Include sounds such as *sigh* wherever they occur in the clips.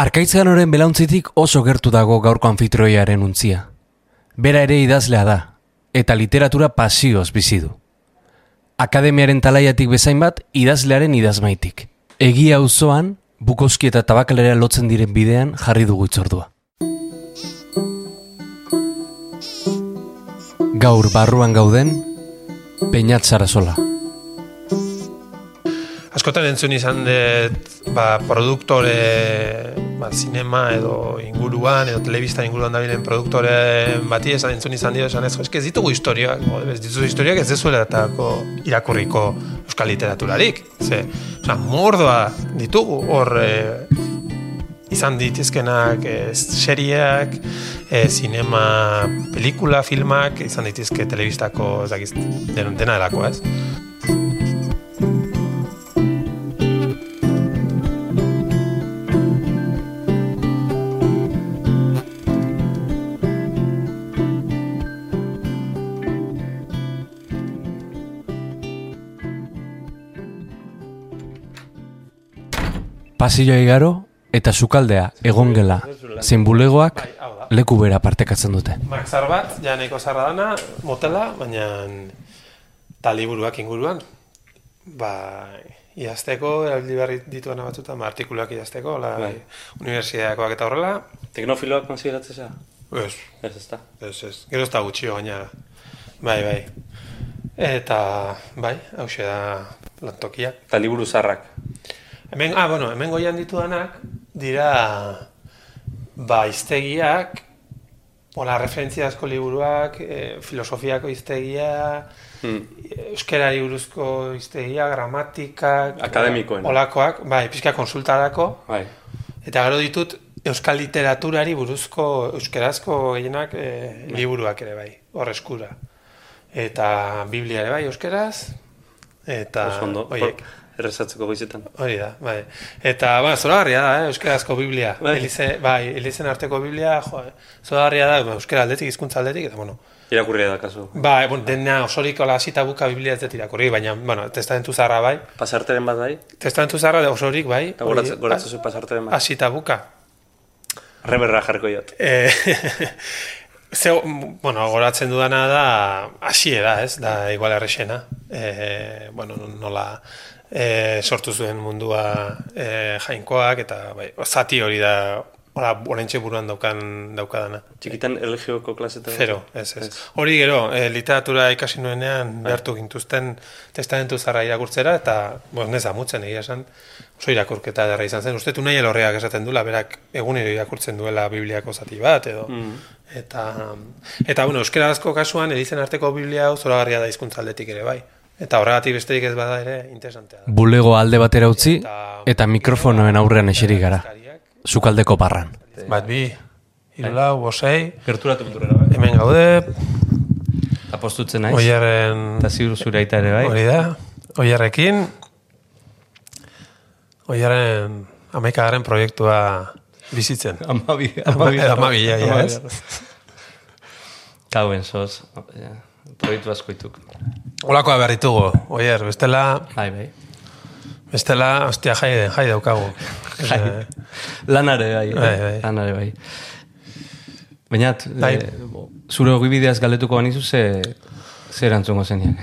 Arkaitzganoren belauntzitik oso gertu dago gaurko anfitroiaren untzia. Bera ere idazlea da, eta literatura pasioz bizi du. Akademiaren talaiatik bezain bat idazlearen idazmaitik. Egia auzoan, bukoski eta tabakalera lotzen diren bidean jarri dugu itzordua. Gaur barruan gauden, Peñat Sarasola. Askotan entzun izan dut, ba, produktore, ba, sinema edo inguruan, edo telebista inguruan dabilen produktore bati esan entzun izan dio, esan ez, eske ez ditugu historiak, o, ez ditugu historiak ez dezuela irakurriko euskal literaturarik. Ze, oza, mordoa ditugu hor e, izan ditizkenak e, serieak, e, sinema, pelikula, filmak, izan ditizke telebistako, ez dakiz, den, dena delako, ez? Pasilloa igaro eta sukaldea egongela zein bulegoak leku bera partekatzen dute. Maxar bat, ja nahiko zarra dana, motela, baina ta liburuak inguruan. Ba, idazteko, erabildi behar dituena batzutan, ba, artikuluak idazteko, la, Bai. universidadekoak eta horrela. Teknofiloak konsideratzea? Ez, Ez, ez da. ez, ez. Gero ez da gutxio gainera. Bai, bai. Eta, bai, hause da lantokia. Eta liburu zarrak. Hemen, ah, bueno, hemen goian ditudanak dira ba, iztegiak, hola, referentziazko liburuak, e, filosofiako iztegia, Hmm. euskerari buruzko iztegia, gramatikak, Akademikoen. Olakoak, bai, pizka konsultarako, Bai. eta gero ditut euskal literaturari buruzko euskerazko gehienak e, liburuak ere bai, hor eskura. Eta Biblia ere bai, euskeraz, eta Oso ondo. horiek. Errezatzeko goizetan. Hori da, bai. Eta, ba, zoragarria da, eh, euskarazko Biblia. Bai. Elize, bai, elizen arteko Biblia, jo, zoragarria da, ba, euskara aldetik, hizkuntza aldetik, eta, bueno, Irakurria da kasu. ba, bueno, dena osorik hola hasita buka Biblia ez dut irakurri, baina, bueno, testamentu zarra bai. Pasarteren bat bai? Testamentu zarra osorik bai. Eta goratzen goratzen zu pasarteren bat. Hasita buka. Reberra jarriko jat. E, *laughs* ze, bueno, goratzen dudana da, hasiera, ez, da igual errexena. E, bueno, nola e, sortu zuen mundua e, jainkoak, eta bai, zati hori da, hola, orentxe buruan daukan, daukadana. Txikitan erlijioko klasetan. Zero, ez, ez. Hori gero, e, literatura ikasi nuenean behartu gintuzten testamentu zarra irakurtzera, eta, bo, ez amutzen egia esan, oso irakurketa derra izan zen. Uste unai elorreak esaten duela, berak egunero irakurtzen duela Bibliako zati bat, edo. Mm. Eta, eta bueno, euskerazko kasuan, edizen arteko Biblia zoragarria da hizkuntza aldetik ere bai. Eta horregatik besterik ez bada ere, interesantea da. Bulego alde batera utzi eta mikrofonoen aurrean eseri gara. Sukaldeko barran. Bat bi, hiru lau, bosei, Gerturatu muturera bai. hemen gaude, Apostutzen naiz. oiarren Eta ziur zure aita ere bai. Hori da, oiarrekin, oiarren amaikagaren proiektua bizitzen. Amabi, Amabi, amabi, ja, ja? Kauen soz. Ja, proiektu askoituk. Olakoa behar ditugu, oier, bestela, Bai, bai. bestela, ostia, jai, jai daukagu. *laughs* Jai. Eh, Lanare bai. Bai, bai. Lanare bai. Bainat, Bai. eh, zure ogibideaz galetuko banizu ze, ze erantzungo zeniak.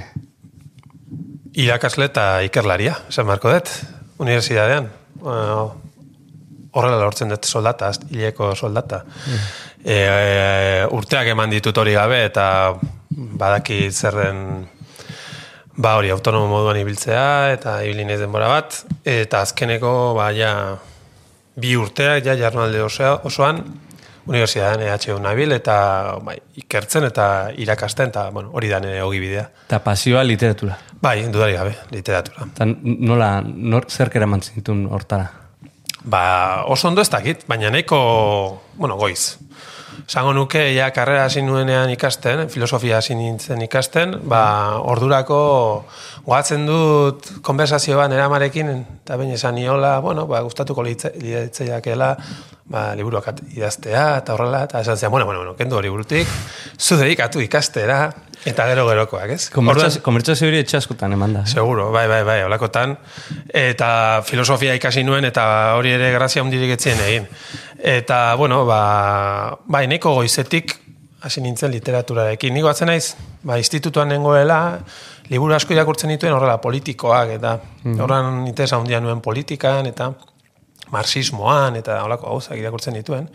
Irakasle eta ikerlaria, esan marko dut, unibertsitatean. Bueno, horrela lortzen dut soldata, hileko soldata. E, e, urteak eman ditut hori gabe, eta badaki zer den ba hori autonomo moduan ibiltzea, eta ibili naiz denbora bat, eta azkeneko, ba, ja, bi urteak, ja, jarnalde osoa, osoan, unibertsitatean EHU nabil, eta bai, ikertzen eta irakasten, eta bueno, hori da nire ogibidea. Eta pasioa literatura. Bai, dudari gabe, literatura. Eta nola, nor, zerk eraman zinitun hortara? Ba, oso ondo ez dakit, baina nahiko, bueno, goiz. Zango nuke, ja, karrera hasi nuenean ikasten, filosofia hasi nintzen ikasten, ba, ordurako goatzen dut konversazio bat eramarekin, eta baina esan niola, bueno, ba, gustatuko litzeiakela, ba, liburuak idaztea, eta horrela, eta esan zian, bueno, bueno, bueno, kendu hori burutik, zu dedikatu ikastera, Eta gero gerokoak, ez? Komertzazio hori etxe askotan eman da. eh? Seguro, bai, bai, bai, olakotan. Eta filosofia ikasi nuen, eta hori ere grazia hundirik etzien egin. Eta, bueno, ba, bai, neko goizetik hasi nintzen literaturarekin. Niko atzen naiz, ba, institutuan nengoela, liburu asko irakurtzen dituen horrela politikoak, eta horran interesa handia nuen politikan, eta marxismoan, eta holako gauzak irakurtzen dituen.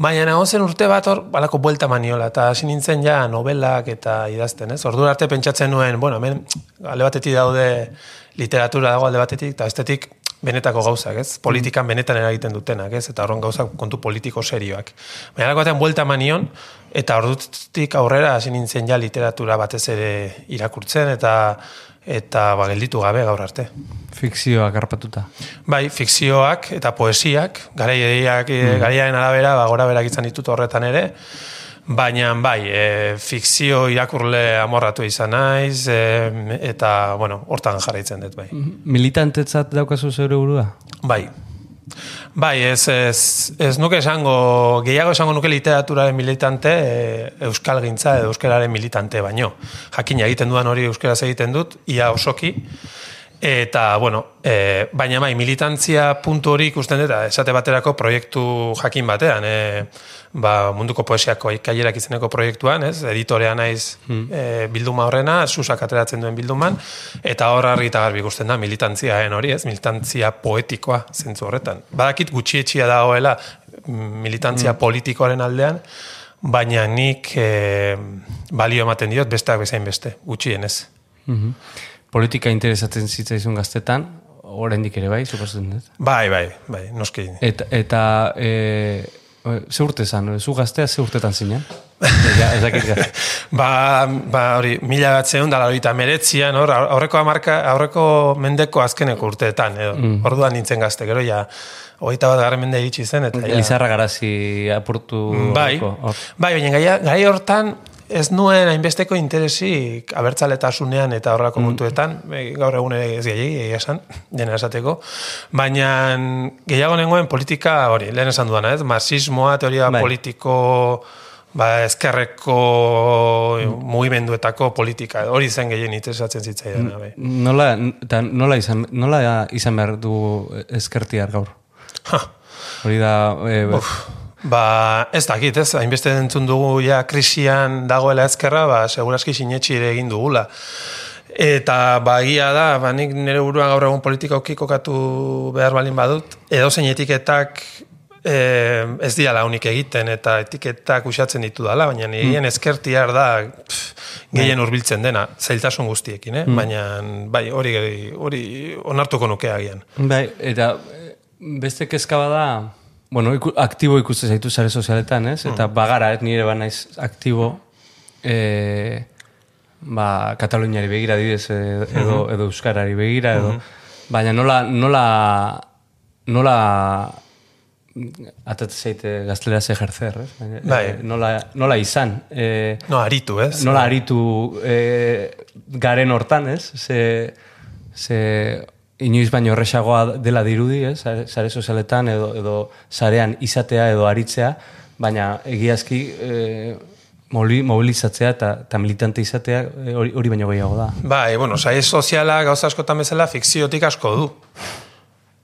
Baina nago zen urte bat hor, balako buelta maniola, eta hasi nintzen ja novelak eta idazten, ez? Ordu arte pentsatzen nuen, bueno, hemen alde batetik daude literatura dago alde batetik, eta bestetik benetako gauzak, ez? Politikan benetan eragiten dutenak, ez? Eta horren gauzak kontu politiko serioak. Baina alako batean buelta manion, eta ordutik aurrera hasi nintzen ja literatura batez ere irakurtzen, eta eta ba, gelditu gabe gaur arte. Fikzioak harpatuta. Bai, fikzioak eta poesiak, garaiak, mm. garaiaren arabera, ba, gora berak izan ditut horretan ere, baina bai, e, fikzio irakurle amorratu izan naiz, e, eta, bueno, hortan jarraitzen dut, bai. Militantetzat daukazu zeure burua? Bai. Bai, ez, ez, ez nuke esango, gehiago esango nuke literaturaren militante, e, euskal gintza edo euskararen militante baino. Jakina egiten dudan hori euskaraz egiten dut, ia osoki, Eta, bueno, e, baina bai, militantzia puntu hori ikusten dut, esate baterako proiektu jakin batean, e, ba, munduko poesiako ikaierak izeneko proiektuan, ez, editorea naiz e, bilduma horrena, susak ateratzen duen bilduman, eta hor argi eta garbi ikusten da militantziaen hori, ez, militantzia poetikoa zentzu horretan. Badakit gutxietxia dagoela militantzia politikoaren aldean, baina nik e, balio ematen diot besteak bezain beste, gutxienez. Mhm. Politika interesatzen zitzaizun gaztetan, oraindik ere bai, suposatzen dut. Bai, bai, bai, noski. Eta, eta e, ze urte zan, zu gaztea ze urtetan zinen? *laughs* Ja, ba, ba, hori, mila bat zehun, dala horita meretzian, hor, aurreko amarka, aurreko mendeko azkeneko urteetan, edo, mm. orduan nintzen gazte, gero ja, hogeita bat garren mende iritsi zen, eta ja. Lizarra garazi apurtu. Bai, horreko, hor. bai, baina gai, gai hortan, ez nuen hainbesteko interesik abertzaletasunean eta horrako kontuetan, e, gaur egun ere ez gehiagi, esan, *laughs* dena esateko, baina gehiago nengoen politika hori, lehen esan duana, ez? Marxismoa, teoria Bai. politiko, ba, ezkerreko mugimenduetako politika, hori zen gehien interesatzen zitzaidan. bai. Nola, eta nola, izan, nola izan behar du ezkertiar gaur? Ha. Hori da... E, Ba, ez dakit, ez, hainbeste entzun dugu ja krisian dagoela ezkerra, ba, seguraski sinetxi ere egin dugula. Eta ba, egia da, ba, nik nire buruan gaur egun politikoki kokatu behar balin badut, edo zein etiketak e, ez diala unik egiten, eta etiketak usatzen ditu dala, baina nirien ezkertiar da pff, gehien hurbiltzen dena, zailtasun guztiekin, eh? baina bai, hori, hori onartuko nuke agian. Bai, eta beste kezka bada, bueno, iku, aktibo ikuste zaitu sare sozialetan, ez? Eta bagara, ez nire ba naiz aktibo, e, ba, Kataluniari begira didez, e, edo, edo Euskarari begira, edo, baina nola, nola, nola atate zeite gazteleraz ejercer, ez? Baina, Bai. e, nola, nola izan, e, No, aritu, ez? nola aritu e, garen hortan, ez? Ze, ze inoiz baino horrexagoa dela dirudi, ez? Sare, sare sozialetan edo, edo sarean izatea edo aritzea, baina egiazki e, moli- mobilizatzea eta, eta militante izatea e, hori, hori baino gehiago da. Bai, bueno, sai soziala gauza askotan bezala fikziotik asko du.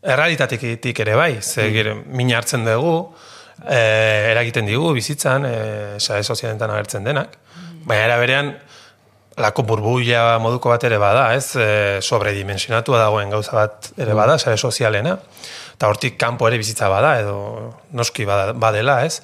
Errealitatetik ere bai, ze gero, mina hartzen dugu, eh, eragiten digu bizitzan, eh, sare sozialetan agertzen denak. Baina era berean, lako burbuila moduko bat ere bada, ez? E, sobredimensionatua dagoen gauza bat ere bada, sare sozialena. Eta hortik kanpo ere bizitza bada, edo noski bada, badela, ez?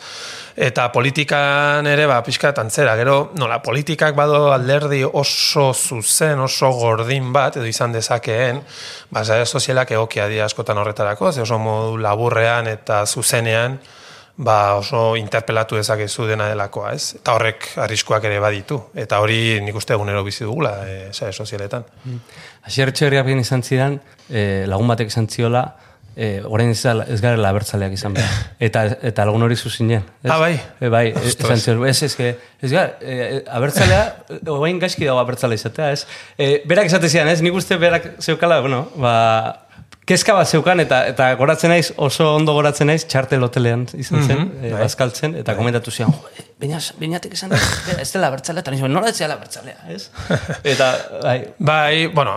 Eta politikan ere, ba, pixka antzera. Gero, nola, politikak bado alderdi oso zuzen, oso gordin bat, edo izan dezakeen, ba, sare sozialak egokia dira askotan horretarako, ze oso modu laburrean eta zuzenean, ba oso interpelatu dezakezu dena delakoa, ez? Eta horrek arriskuak ere baditu. Eta hori nik uste egunero bizi dugula, e, sare sozialetan. Asier Etxeberriak egin izan zidan, e, lagun batek izan ziola, e, orain ez, ez garela abertzaleak izan behar. *laughs* Eta, eta lagun hori zuzinen. ez? Ah, bai? E, bai, Ostras. esan zion, ez, ez, ez gar, e, abertzalea, oain gaizki dago abertzalea izatea, ez? E, berak esate zidan, ez? Nik uste berak zeukala, bueno, ba, kezka bat zeukan, eta, eta goratzen naiz, oso ondo goratzen naiz, txartel hotelean izan zen, Mhm, e, bai. bazkaltzen, eta komentatu zian, jo, bainatek esan, *laughs* ez dela bertzalea, eta nizu, nola ez dela bertzalea, ez? *laughs* Eta, bai, Bai, bueno,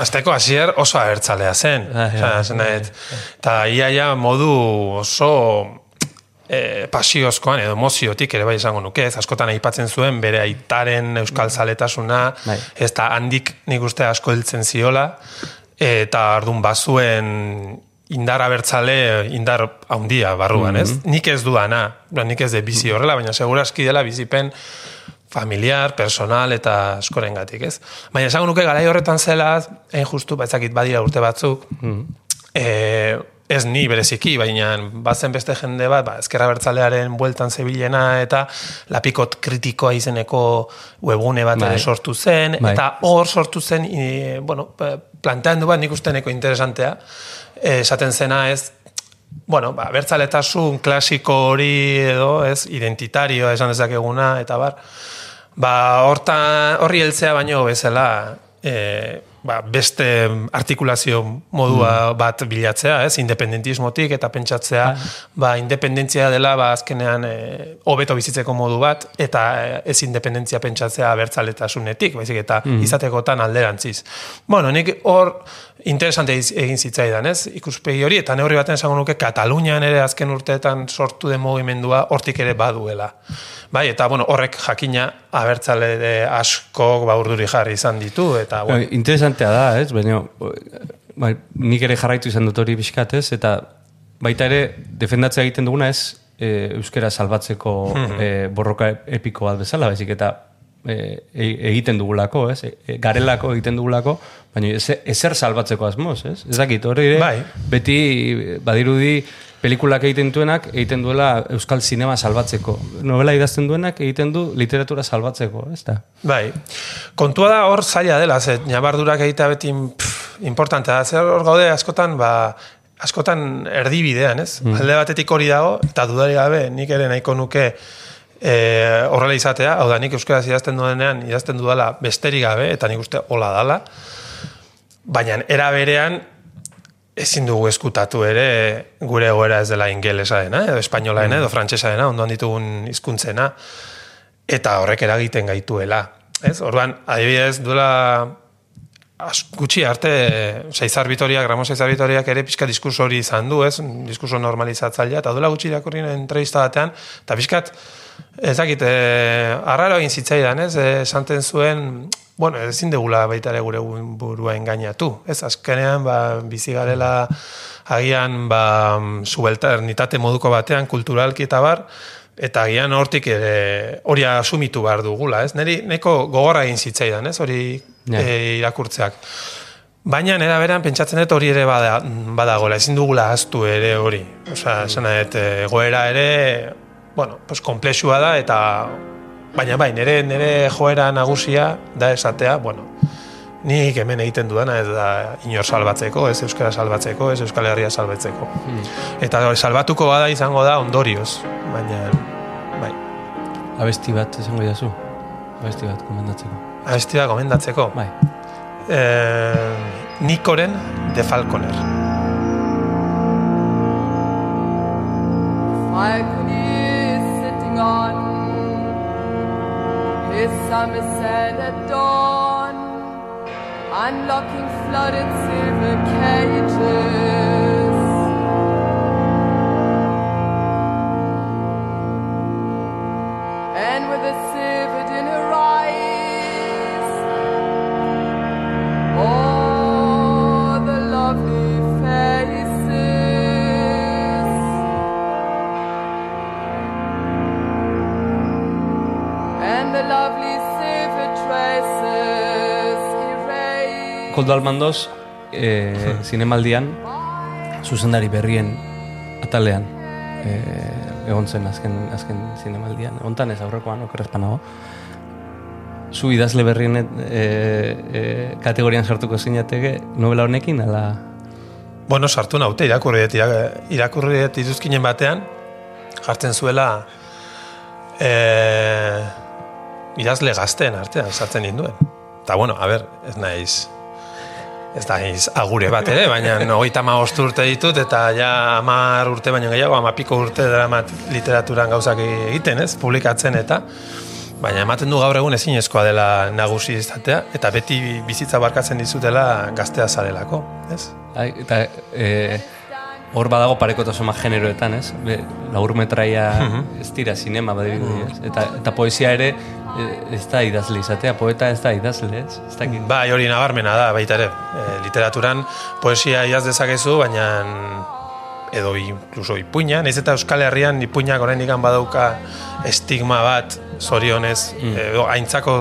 azteko hasier oso abertzalea zen. Nahet. Eta iaia modu oso e, pasiozkoan edo emoziotik ere bai esango nuke, ez askotan aipatzen zuen bere aitaren euskal zaletasuna, Bai. ez da handik nik uste asko hiltzen ziola, eta ardun bazuen indar abertzale, indar haundia barruan, ez? Nik ez duana, ba, nik ez de bizi horrela, baina seguraski dela bizipen familiar, personal eta askorengatik, ez? Baina esango nuke garai horretan zela, hain justu, batzakit badira urte batzuk, e, ez ni bereziki, baina bazen beste jende bat, ba, ezkerra bertzalearen bueltan zebilena eta lapikot kritikoa izeneko webgune bat Bai. sortu zen, Bai. eta hor sortu zen, i, bueno, planteandu bat nik usteneko interesantea, eh, esaten zena ez, bueno, ba, bertzaletasun klasiko hori edo, ez, identitario esan dezakeguna, eta bar, ba, horta, horri heltzea baino bezala, e, ba, beste artikulazio modua bat bilatzea, ez, independentismotik eta pentsatzea, ba, independentzia dela, ba, azkenean, e, hobeto bizitzeko modu bat, eta e, ez independentzia pentsatzea bertzaletasunetik, baizik, eta izatekotan alderantziz. Bueno, nik hor interesante egin zitzaidan, ez? Ikuspegi hori, eta neurri baten esango nuke Katalunian ere azken urteetan sortu den mugimendua hortik ere baduela. Bai, eta bueno, horrek jakina abertzale de askok ba urduri jarri izan ditu, eta Bai, bueno, interesantea da, ez? Baina, bai, nik ere jarraitu izan dut hori pixkat, ez? Eta baita ere, defendatzea egiten duguna ez, e, euskera salbatzeko e, borroka epiko bat bezala, baizik eta e, e- egiten dugulako, ez? E, garelako egiten dugulako, baina ez- ezer salbatzeko asmoz, ez? Ez dakit, hori ere, Bai. beti badirudi pelikulak egiten duenak egiten duela euskal sinema salbatzeko. Novela idazten duenak egiten du literatura salbatzeko, ez da? bai. Kontua da hor zaila dela, ze nabardurak egitea beti importantea da. Zer hor gaude askotan, ba, askotan erdibidean, ez? Alde batetik hori dago, eta dudari gabe, nik ere nahiko nuke e, horrela izatea, hau da, nik euskaraz idazten duenean, idazten dudala besterik gabe, eta nik uste hola dala, baina era berean ezin dugu eskutatu ere gure egoera ez dela ingelesaena, edo espainolaena, edo frantsesaena, ondoan ditugun hizkuntzena eta horrek eragiten gaituela. Ez? Orduan, adibidez, duela gutxi arte, Seizar Vitoria, Gramo Seizar Vitoriak ere pixka diskurso hori izan du, ez? Diskurso normalizatzailea, eta duela gutxi irakurri entrevista batean, eta pixkat, ez dakit, e, arraro egin zitzaidan, ez? E, esanten zuen, bueno, ezin degula baita ere gure burua engainatu, ez? Azkenean, ba, bizi garela agian, ba, subalternitate moduko batean, kulturalki eta bar, eta agian hortik ere hori asumitu behar dugula, ez? Neri neko gogorra egin zitzaidan, ez? Hori Ja. e, irakurtzeak. Baina nera beran pentsatzen dut hori ere bada, badagola, ezin dugula ahaztu ere hori. Osea, esan eh, egoera ere, bueno, pues komplexua da eta baina bai, nire, nire joera nagusia da esatea, bueno, nik hemen egiten dudana ez da inor salbatzeko, ez euskara salbatzeko, ez euskal herria salbatzeko. Eta hori, salbatuko bada izango da ondorioz, baina bai, Abesti bat esango idazu. Abesti bat komendatzeko. abesti da gomendatzeko. Bai. Eh, Nikoren de Falconer. Falcon sail at dawn, unlocking flooded silver cages. Koldo Almandoz, e, *laughs* zinemaldian, zuzendari berrien atalean, e, egon zen azken, azken zinemaldian. Hontan ez aurrekoan, okerrezpanago. Zu idazle berrien e, e, kategorian sartuko zinateke novela honekin, ala... Bueno, sartu naute irakurri dut, irak- irakurri dut izuzkinen batean, jartzen zuela eh, idazle gazteen artean sartzen ninduen. Eta bueno, a ber, ez naiz ez da iz, agure bat ere, baina *laughs* hogeita ma urte ditut, eta ja amar urte baino gehiago, ama piko urte daramat literaturan gauzak egiten, ez, publikatzen eta, baina ematen du gaur egun ezinezkoa dela nagusi izatea, eta beti bizitza barkatzen dizutela gaztea zarelako, ez? Ai, eta e, hor badago parekotasuna generoetan, ez? Be, laur metraia ez dira sinema badibidez, ez? Eta, eta poesia ere e, ez da idazle izatea, poeta ez da idazle, ez? Ez dakit. Bai, hori nabarmena da, baita ere. E, literaturan poesia idaz dezakezu, baina edo inkluso ipuina, naiz eta Euskal Herrian ipuinak oraindik badauka estigma bat zorionez, Mm. edo aintzako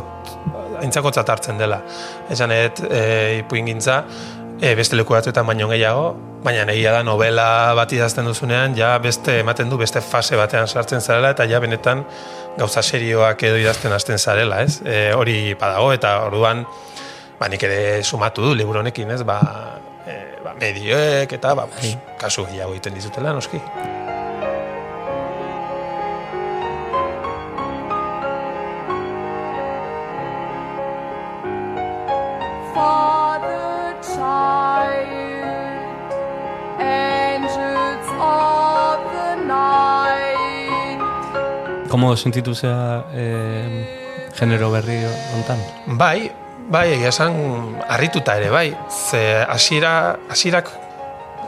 aintzako hartzen dela. Esan et, e, ipuin gintza, e, beste leku batzuetan baino gehiago, baina egia da novela bat idazten duzunean, ja beste ematen du beste fase batean sartzen zarela, eta ja benetan gauza serioak edo idazten hasten zarela, ez? E, hori badago, eta orduan, ba, nik ere sumatu du liburu honekin, ez? Ba, e, ba, medioek eta ba, pues, kasu gehiago egiten dizutela, noski. Komo sentitu zea e, genero berri hontan? Bai, bai, egia esan harrituta ere, bai. Ze hasiera hasierak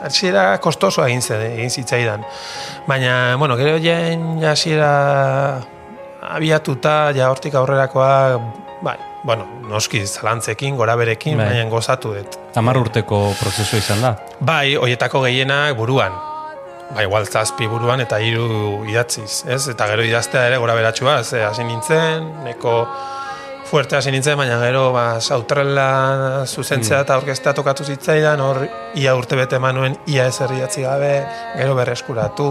hasiera kostoso egin zen, egin zitzaidan. Baina, bueno, gero jen hasiera abiatuta, ja hortik aurrerakoa, bai, bueno, noski zalantzekin, goraberekin, Bai. baina gozatu dut. Tamar urteko prozesu izan da. Bai, hoietako gehienak buruan. Bai, igual zazpi buruan eta hiru idatziz, ez? Eta gero idaztea ere gora beratxua, ze hasi nintzen, neko fuerte hasi nintzen, baina gero ba, sautrela zuzentzea eta orkestea tokatu zitzaidan, hor ia urte bete manuen, ia ez idatzi gabe, gero berreskuratu,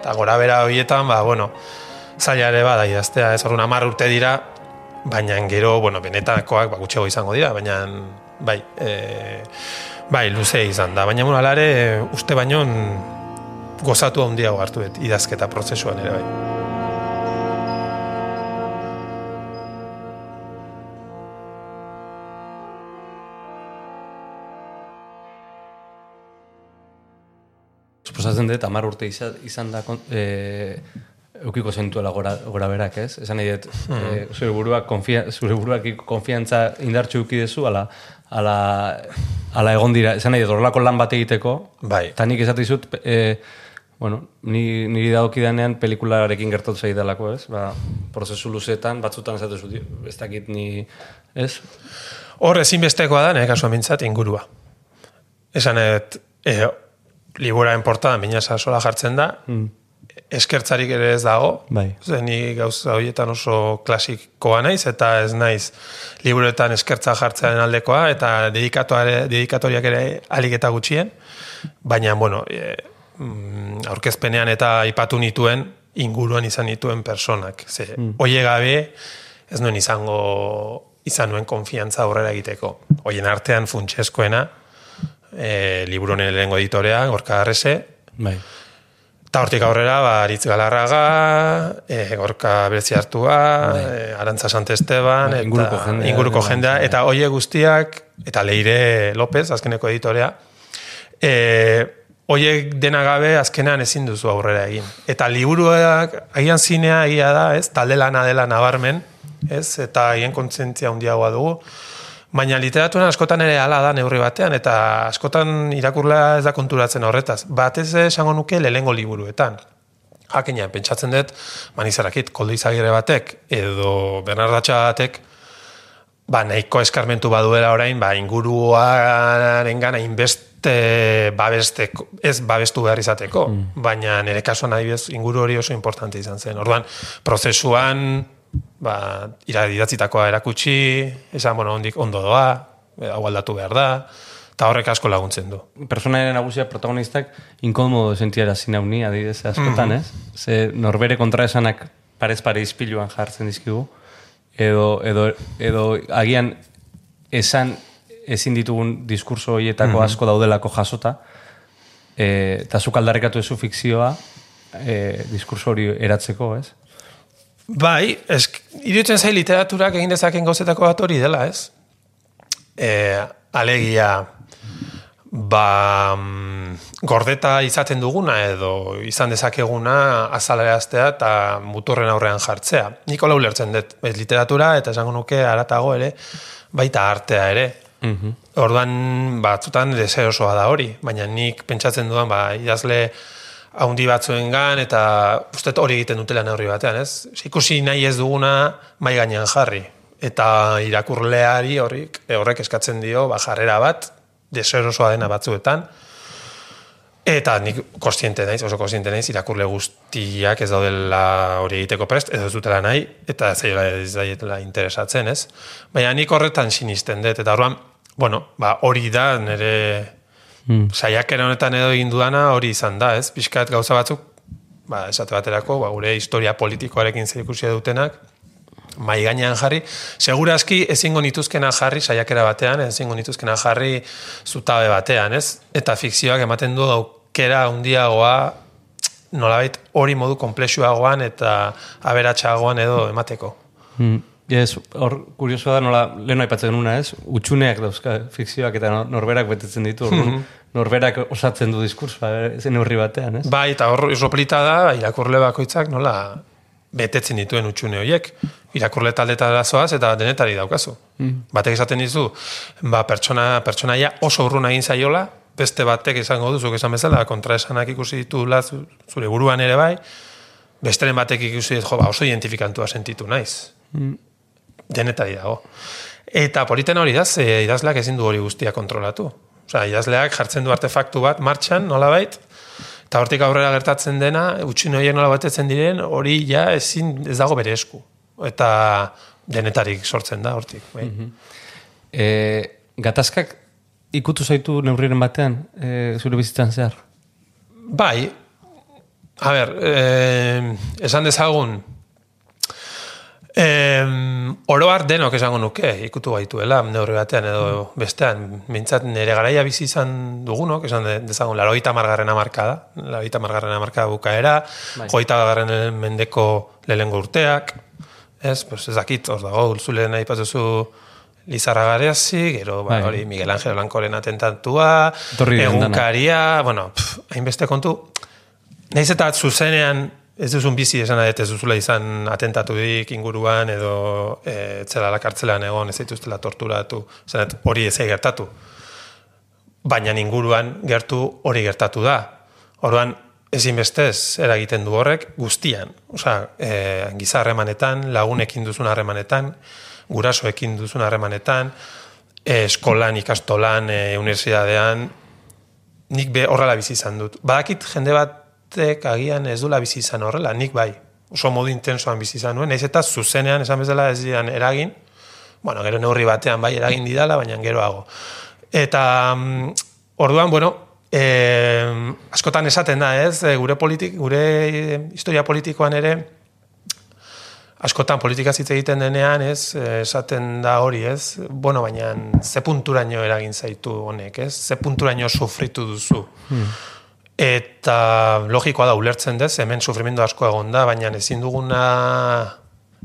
eta gora bera horietan, ba, bueno, zaila ere bada idaztea, ez? Orduan hamar urte dira, baina gero, bueno, benetakoak ba, gutxego izango dira, baina bai, e, bai, luze izan da, baina bueno, alare, uste baino gozatu handiago hartu dut idazketa prozesuan ere bai. Suposatzen dut, amar urte izan, da, e, eukiko zentuela gora, gora berak, ez? Esan nahi dut, e, zure buruak, konfia, zure buruak konfiantza indartxu euki dezu, ala, ala, ala egon dira, esan nahi dut, horrelako lan bat egiteko, Bai. eta nik esatu dizut, e, bueno, ni, niri dagokidanean pelikularekin gertatu zaidalako, ez? Ba, prozesu luzetan, batzutan esatu zut, ez dakit ni, ez? Hor ezinbestekoa da, nire kasuan mintzat, ingurua. Esan et, e, liburaren portadan binasa sola jartzen da, eskertzarik ere ez dago, Bai. Ze ni gauza horietan oso klasikoa naiz, eta ez naiz liburuetan eskertza jartzearen aldekoa, eta dedikatoriak ere alik eta gutxien, baina, bueno, e, mm, aurkezpenean eta aipatu nituen inguruan izan nituen personak. Ze, oie gabe, ez nuen izango izan nuen konfiantza aurrera egiteko. Hoien artean funtsezkoena, e, liburu honen lehengo editorea, Gorka Arrese, Bai. Eta hortik aurrera, ba, Aritz Galarraga, e, Gorka Berezi Artua, e, Arantza Santesteban, Bai, eta inguruko jendea, inguruko bai, jendea, bai. eta hoie guztiak, eta Leire López, azkeneko editorea, e, hoiek dena gabe azkenean ezin duzu aurrera egin. Eta liburuak, agian zinea egia da, ez, talde lana dela nabarmen, ez, eta haien kontzentzia handiagoa dugu, Baina literaturan askotan ere hala da neurri batean, eta askotan irakurla ez da konturatzen horretaz. Batez esango nuke lehengo liburuetan. Jakina, pentsatzen dut, manizarakit, koldo izagirre batek, edo Bernardatxa batek, ba, nahiko eskarmentu baduela orain, ba, inguruaren gana inbeste babesteko, ez babestu behar izateko, baina nire kasuan adibidez inguru hori oso importante izan zen. Orduan, prozesuan, ba, ira- idatzitakoa erakutsi, esan, bueno, ondik ondo doa, eh, hau aldatu behar da, eta horrek asko laguntzen du. personaien nagusia protagonistak inkomodo sentiara zinauni, adidez, askotan, ez? Ze norbere kontraesanak parez pare izpiluan jartzen dizkigu, edo, edo, edo agian esan ezin ditugun diskurso horietako asko daudelako jasota, e, eta zuk aldarrekatu ezu fikzioa e, diskurso hori eratzeko, ez? Bai, ez, iruditzen zai literaturak egin dezaken gauzetako bat hori dela, ez? E, alegia, ba, mm, gordeta izaten duguna edo izan dezakeguna azaleaztea eta muturren aurrean jartzea. Nik hola ulertzen dut, ez literatura eta esango nuke aratago ere, baita artea ere. Orduan batzutan deseosoa da hori, baina nik pentsatzen dudan ba, idazle haundi batzuengan eta uste hori egiten dutela neurri batean, ez? Ikusi nahi ez duguna mai gainean jarri. Eta irakurleari horrik, horrek eskatzen dio ba, jarrera bat, deserosoa dena batzuetan, Eta nik kostiente naiz, oso kostiente naiz, irakurle guztiak ez daudela hori egiteko prest, ez dutela nahi, eta zaila ez daietela interesatzen, ez? Baina nik horretan sinisten dut, eta horrean, bueno, ba, hori da, nire Mm. saiakera honetan edo egin dudana hori izan da, ez? Piskat gauza batzuk, ba, esate baterako, ba, gure historia politikoarekin zer ikusia dutenak, mai gainean jarri, segurazki ezingo nituzkena jarri saiakera batean, ezingo nituzkena jarri zutabe batean, ez? Eta fikzioak ematen du aukera handiagoa nolabait hori modu komplexuagoan eta aberatsagoan edo emateko. Mm. Ez, hor, kuriosoa da, nola, lehen aipatzen nuna, ez? Utsuneak dauzka fikzioak eta nor- norberak betetzen ditu, orduan, norberak osatzen du diskursoa, eh, zen neurri batean, ez? Bai, eta hor isoplita da, irakurle bakoitzak nola betetzen dituen utxune horiek. Irakurle taldetara zoaz eta denetari daukazu. Batek esaten dizu, ba, pertsona, pertsonaia oso urrun egin zaiola, beste batek esango duzuk esan bezala, kontraesanak ikusi ditula zu- zure buruan ere bai, besteren batek ikusi jo, ba, oso identifikantua sentitu naiz. Denetari dago. Eta politen hori da, ze idazleak ezin du hori guztia kontrolatu. Osea, idazleak jartzen du artefaktu bat martxan, nolabait, eta hortik aurrera gertatzen dena, utxin horiek nola batetzen diren, hori ja ezin ez dago bere esku. Eta denetarik sortzen da hortik. Bai. E, gatazkak ikutu zaitu neurriren batean, e, zure bizitzan zehar? Bai, a ber, eh, esan dezagun, eh, oroar denok esango nuke, ikutu baituela, neurri batean edo bestean, mintzat nire garaia bizi izan dugunok, esan de- dezagun, laroita margarren amarkada, laroita margarren amarkada bukaera, Bai. joita garren mendeko lehengo urteak, ez, pues ez dakit, hor dago, zule nahi patuzu Lizarra Gareazi, gero ba, Bai. hori Miguel Ángel Blancoren atentatua, egunkaria, bueno, pff, hainbeste kontu, Naiz eta zuzenean ez duzun bizi esan dut ez duzula izan atentatudik inguruan edo e, etzela kartzelan egon ez dituztela torturatu, esan hori ez gertatu. Baina inguruan gertu hori gertatu da. Orduan ezinbestez eragiten du horrek guztian. Osea, e, giza harremanetan, lagunekin duzun harremanetan, gurasoekin duzun harremanetan, e, eskolan, ikastolan, e, unibertsitatean, nik be horrela bizi izan dut. Badakit jende batek agian ez dula bizi izan horrela, nik bai. Oso modu intensoan bizi izan nuen, naiz eta zuzenean esan bezala ez didan eragin, bueno, gero neurri batean bai eragin didala, baina geroago. Eta mm, orduan, bueno, eh, askotan esaten da, ez, eh, gure politik, gure eh, historia politikoan ere, askotan politika hitz egiten denean, ez, eh, esaten da hori, ez, bueno, baina ze punturaino eragin zaitu honek, ez, ze punturaino sufritu duzu. Eta logikoa da ulertzen dez, hemen sufrimendu asko egon da, baina ezin duguna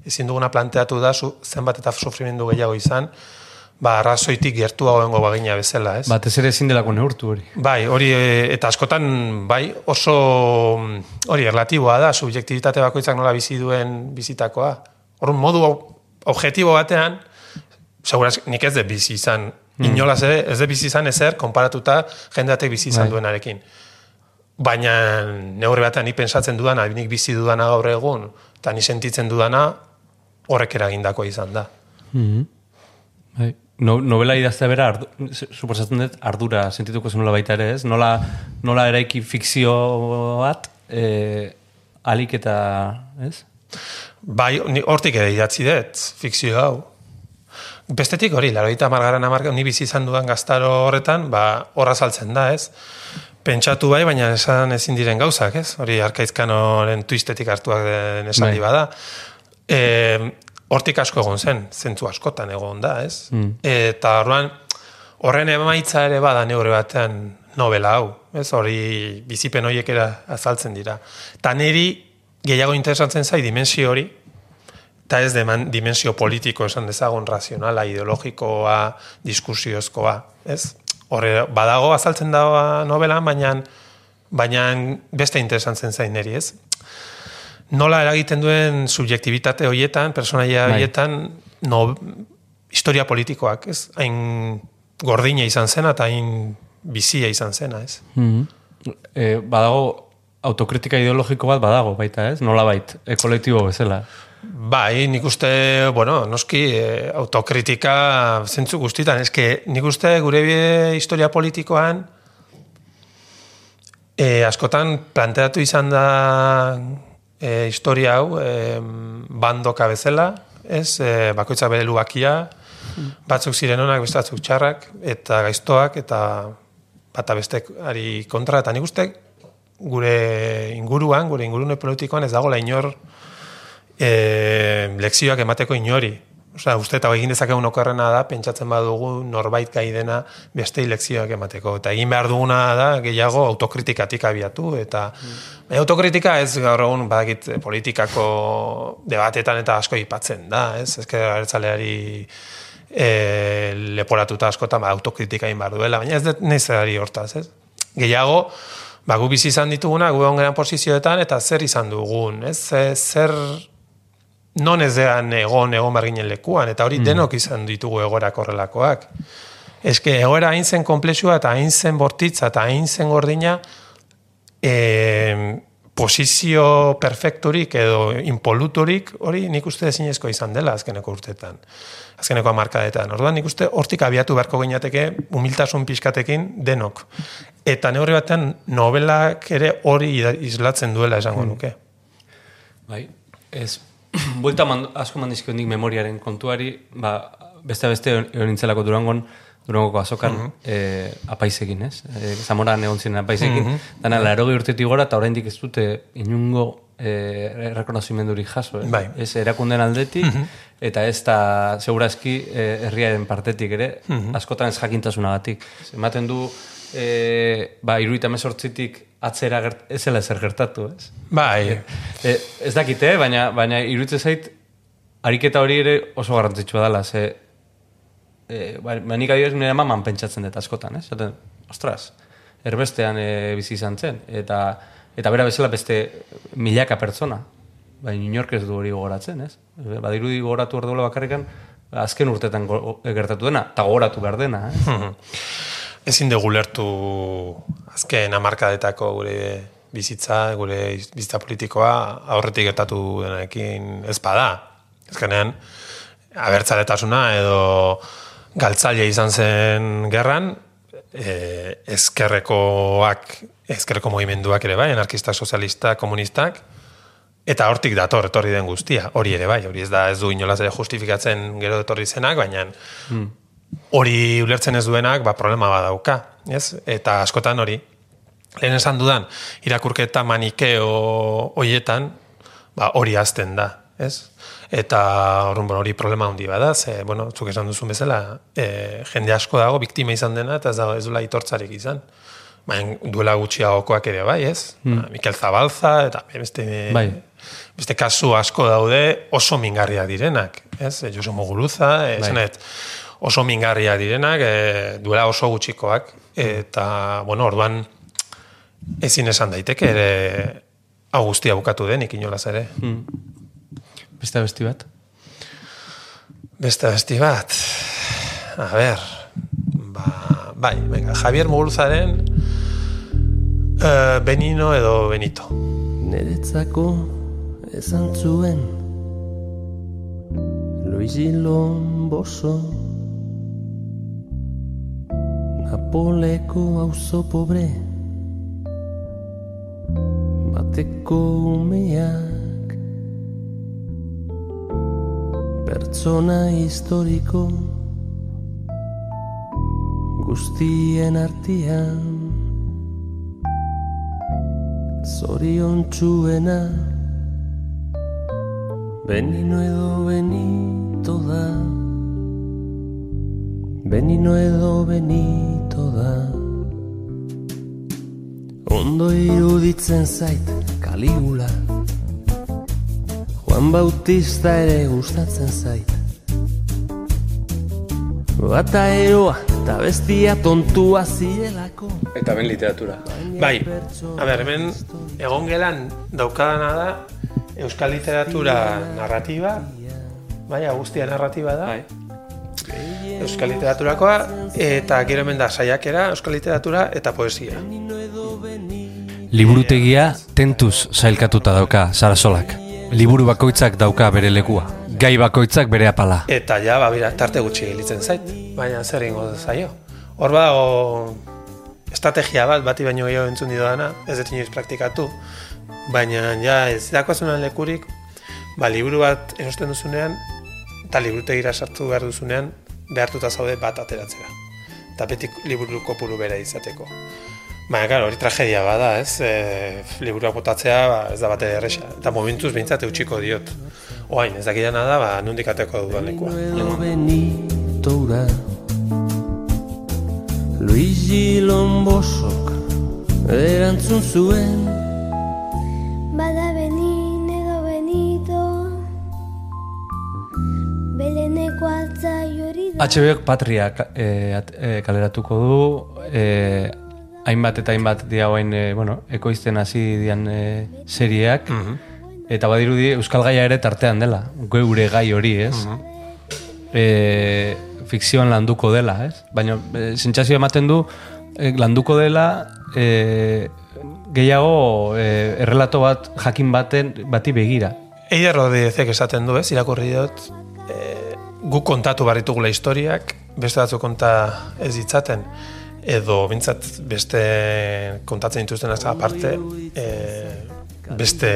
ezin duguna planteatu da zu, zenbat eta sufrimendu gehiago izan, ba, arrazoitik gertuago egongo bagina bezala, ez? Batez ere ezin delako neurtu hori. Bai, hori e, eta askotan bai oso mm, hori erlatiboa da, subjektibitate bakoitzak nola bizi duen bizitakoa. Orrun modu objektibo batean, seguraz nik ez de bizi izan, inolaz ere ez de bizi izan ezer konparatuta jendeatek bizi izan Bai. duenarekin. Baina neurri batean nik pensatzen dudana, nik bizi dudana gaur egun, eta ni sentitzen dudana horrek eragindakoa izan da. Bai. No, novela idaztea bera, ardu, suposatzen dut, ardura sentituko zenula baita ere, ez? Nola, nola eraiki fikzio bat, e, alik eta, ez? Bai, ni hortik ere idatzi dut, fikzio hau. Bestetik hori, laroita margaran amarka, ni bizi izan dudan gaztaro horretan, ba, horra saltzen da, ez? Pentsatu bai, baina esan ezin diren gauzak, ez? Hori arkaizkanoren twistetik hartuak den esaldi Bai. bada. E, hortik asko egon zen, zentzu askotan egon da, ez? Eta orduan, horren emaitza ere bada neure batean novela hau, ez? Hori bizipen horiek era azaltzen dira. Eta niri gehiago interesatzen zai dimensio hori, eta ez deman, dimensio politiko esan dezagun razionala, ideologikoa, diskusiozkoa, ez? Horre, badago azaltzen da novelan, baina baina beste interesantzen zain neri, ez? Nola eragiten duen subjektibitate horietan, personaia Bai. horietan, no, historia politikoak, ez? Hain gordina izan zena eta hain bizia izan zena, ez? E, badago autokritika ideologiko bat badago baita, ez? Nola bait, e, kolektibo bezala. Bai, nik uste, bueno, noski, eh, autokritika zentzu guztitan. Eske, nik uste gure historia politikoan eh, askotan planteatu izan da eh, historia hau eh, bandoka bezala, ez, eh, bakoitza bere lubakia, batzuk ziren onak, batzuk txarrak, eta gaiztoak, eta bata besteari kontra, eta nik uste gure inguruan, gure ingurune politikoan ez dagoela inor e, lekzioak emateko inori. Osea, uste eta egin dezakegun okerrena da, pentsatzen badugu norbait gai dena beste lekzioak emateko. Eta egin behar duguna da, gehiago autokritikatik abiatu. Eta baina autokritika ez gaur egun badakit eh, politikako debatetan eta asko ipatzen da, ez? Ezker abertzaleari e, leporatuta askotan ba, autokritika egin behar duela, baina ez dut nezerari hortaz, ez? Gehiago, ba, gu bizi izan dituguna, gu egon geran posizioetan, eta zer izan dugun, ez? Ze- Zer, non ez dean egon, egon barginen lekuan, eta hori denok izan ditugu egorak horrelakoak. Eske, egoera hain zen komplexua, eta hain zen bortitza, eta hain zen gordina, e, posizio perfekturik edo impoluturik, hori nik uste ezinezko izan dela azkeneko urtetan. Azkeneko amarkadetan. Orduan nik uste hortik abiatu beharko gineateke humiltasun pixkatekin denok. Eta neurri batean novelak ere hori islatzen duela esango nuke. Bai, ez, *clears throat* buelta man, asko mandizkio nik memoriaren kontuari, ba, beste beste egon nintzelako durangon, durangoko azokan eh, apaizekin, ez? E, Zamoran egon ziren apaizekin, dana larogi urtetik gora, eta oraindik ez dute inungo eh, rekonozimendurik jaso, eh? Bai. Ez erakunden aldetik, eta ez da, segurazki, eh, herriaren partetik ere, askotan ez jakintasunagatik. Ematen du, eh, ba, iruita mesortzitik atzera gert, ez zela ezer gertatu, ez? Bai, E, ez dakite, baina, baina irutze zait, ariketa hori ere oso garrantzitsua dela, ze, e, ba, ba, nik adibidez nire maman pentsatzen dut askotan, ez? Zaten, ostras, erbestean e, bizi izan zen, eta, eta bera bezala beste milaka pertsona, baina inork ez du hori gogoratzen, ez? Badirudi gogoratu hor bakarrikan, azken urtetan gertatu dena, eta gogoratu behar dena, ez? *laughs* ezin dugu lertu azken hamarkadetako gure bizitza, gure bizitza politikoa aurretik gertatu denarekin ez bada. Ezkenean, abertzaletasuna edo galtzaile izan zen gerran, e, ezkerrekoak, ezkerreko mogimenduak ere bai, anarkistak, sozialistak, komunistak, eta hortik dator etorri den guztia, hori ere bai, hori ez da ez du inolaz ere justifikatzen gero etorri zenak, baina hori ulertzen ez duenak, ba, problema badauka, ez? Eta askotan hori, lehen esan dudan, irakurketa manikeo hoietan, ba, hori azten da, ez? Eta orrun, bueno, hori problema handi bada, ze, bueno, zuk esan duzun bezala, e, jende asko dago, biktima izan dena, eta ez dago ez duela itortzarik izan. Baina duela gutxiagokoak ere bai, ez? Ba, Mikel Zabalza, eta beste, Bai. beste kasu asko daude oso mingarriak direnak, ez? E, Josu Muguruza, e, Bai. esanet, oso mingarriak direnak, e, duela oso gutxikoak, eta, bueno, orduan, ezin esan daiteke, ere, hau guztia bukatu denik inolaz ere. Beste besti bat? Beste besti bat. A ber, ba, bai, venga, Javier Muguruzaren uh, Benino edo Benito. Neretzako esan zuen Luizilon boso Napoleko auzo pobre Bateko umeak. Pertsona historiko Guztien artian Zorion txuena Benino edo benito da. Benino edo benito da. Ondo iruditzen zait Kaligula. Juan Bautista ere gustatzen zait. Bata eroa Ta bestia tontua zirelako. Eta ben literatura. Bai, a ber, hemen egon gelan daukadana da Euskal Literatura narratiba, bai, guztia narratiba da, Bai. Euskal Literaturakoa, eta gero hemen da saiakera, Euskal Literatura eta poesia. Liburutegia tentuz sailkatuta dauka Sarasolak. Liburu bakoitzak dauka bere lekua. Gai bakoitzak bere apala. Eta ja, ba, bira, tarte gutxi gelitzen zait, baina zer egingo zaio. Hor badago estrategia bat, bati baino gehiago entzun didana, ez dut inoiz praktikatu, baina ja ez dakoazunan lekurik, ba, liburu bat erosten duzunean, eta liburutegira sartu behar duzunean, behartuta zaude bat ateratzera. Eta beti liburu kopuru bera izateko. Baina, claro, hori tragedia bada, ez? E, liburuak botatzea ba, ez da bate erresa. Eta momentuz behintzat eutxiko diot. Oain, ez dakidana da, ba, nundik ateko dudan lekua. benitoura Luigi Lombosok erantzun zuen HBOk Patria eh, at- eh, kaleratuko du, eh, hainbat eta hainbat dia hoain, eh, bueno, ekoizten hasi dian eh, serieak, eta badirudi Euskal Gaia ere tartean dela, geure gai hori, ez? eh, fikzioan landuko dela, ez? Baina eh, sentsazio ematen du eh, landuko dela eh, gehiago eh, errelato bat jakin baten bati begira. Eider Rodríguezek esaten du, ez, irakurri dut, e, gu kontatu barritugula historiak, beste batzu konta ez ditzaten, edo bintzat beste kontatzen dituzten aparte, e, beste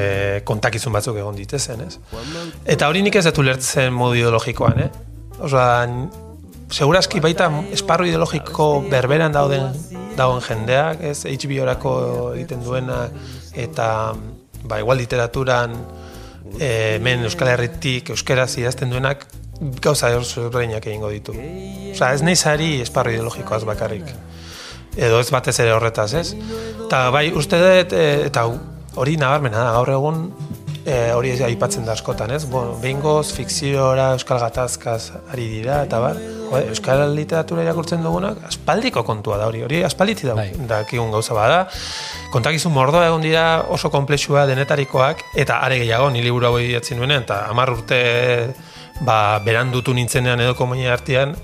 kontakizun batzuk egon ditezen, ez? Eta hori nik ez dut ulertzen modu ideologikoan, eh? Osa, segurazki baita esparru ideologiko berberan dauden dagoen jendeak, ez, HBO-rako egiten duena, eta, ba, igual literaturan, e, hemen Euskal Herritik euskaraz idazten duenak gauza ezberdinak egingo ditu. Osea, ez nahi zari esparru ideologikoaz bakarrik. Edo ez batez ere horretaz, ez? Eta bai, uste dut, e, eta hori nabarmena da, gaur egun e, hori aipatzen da askotan, ez? Bueno, behingoz, fikziora, euskal gatazkaz ari dira, eta bar, jo, euskal literatura irakurtzen dugunak, aspaldiko kontua da hori, hori aspalditi da, Bai. dakigun gauza bada. Kontakizun mordoa egon dira oso komplexua denetarikoak, eta are gehiago, ni liburu hau idatzi nuenean, eta hamar urte ba, berandutu nintzenean edo komonia artean,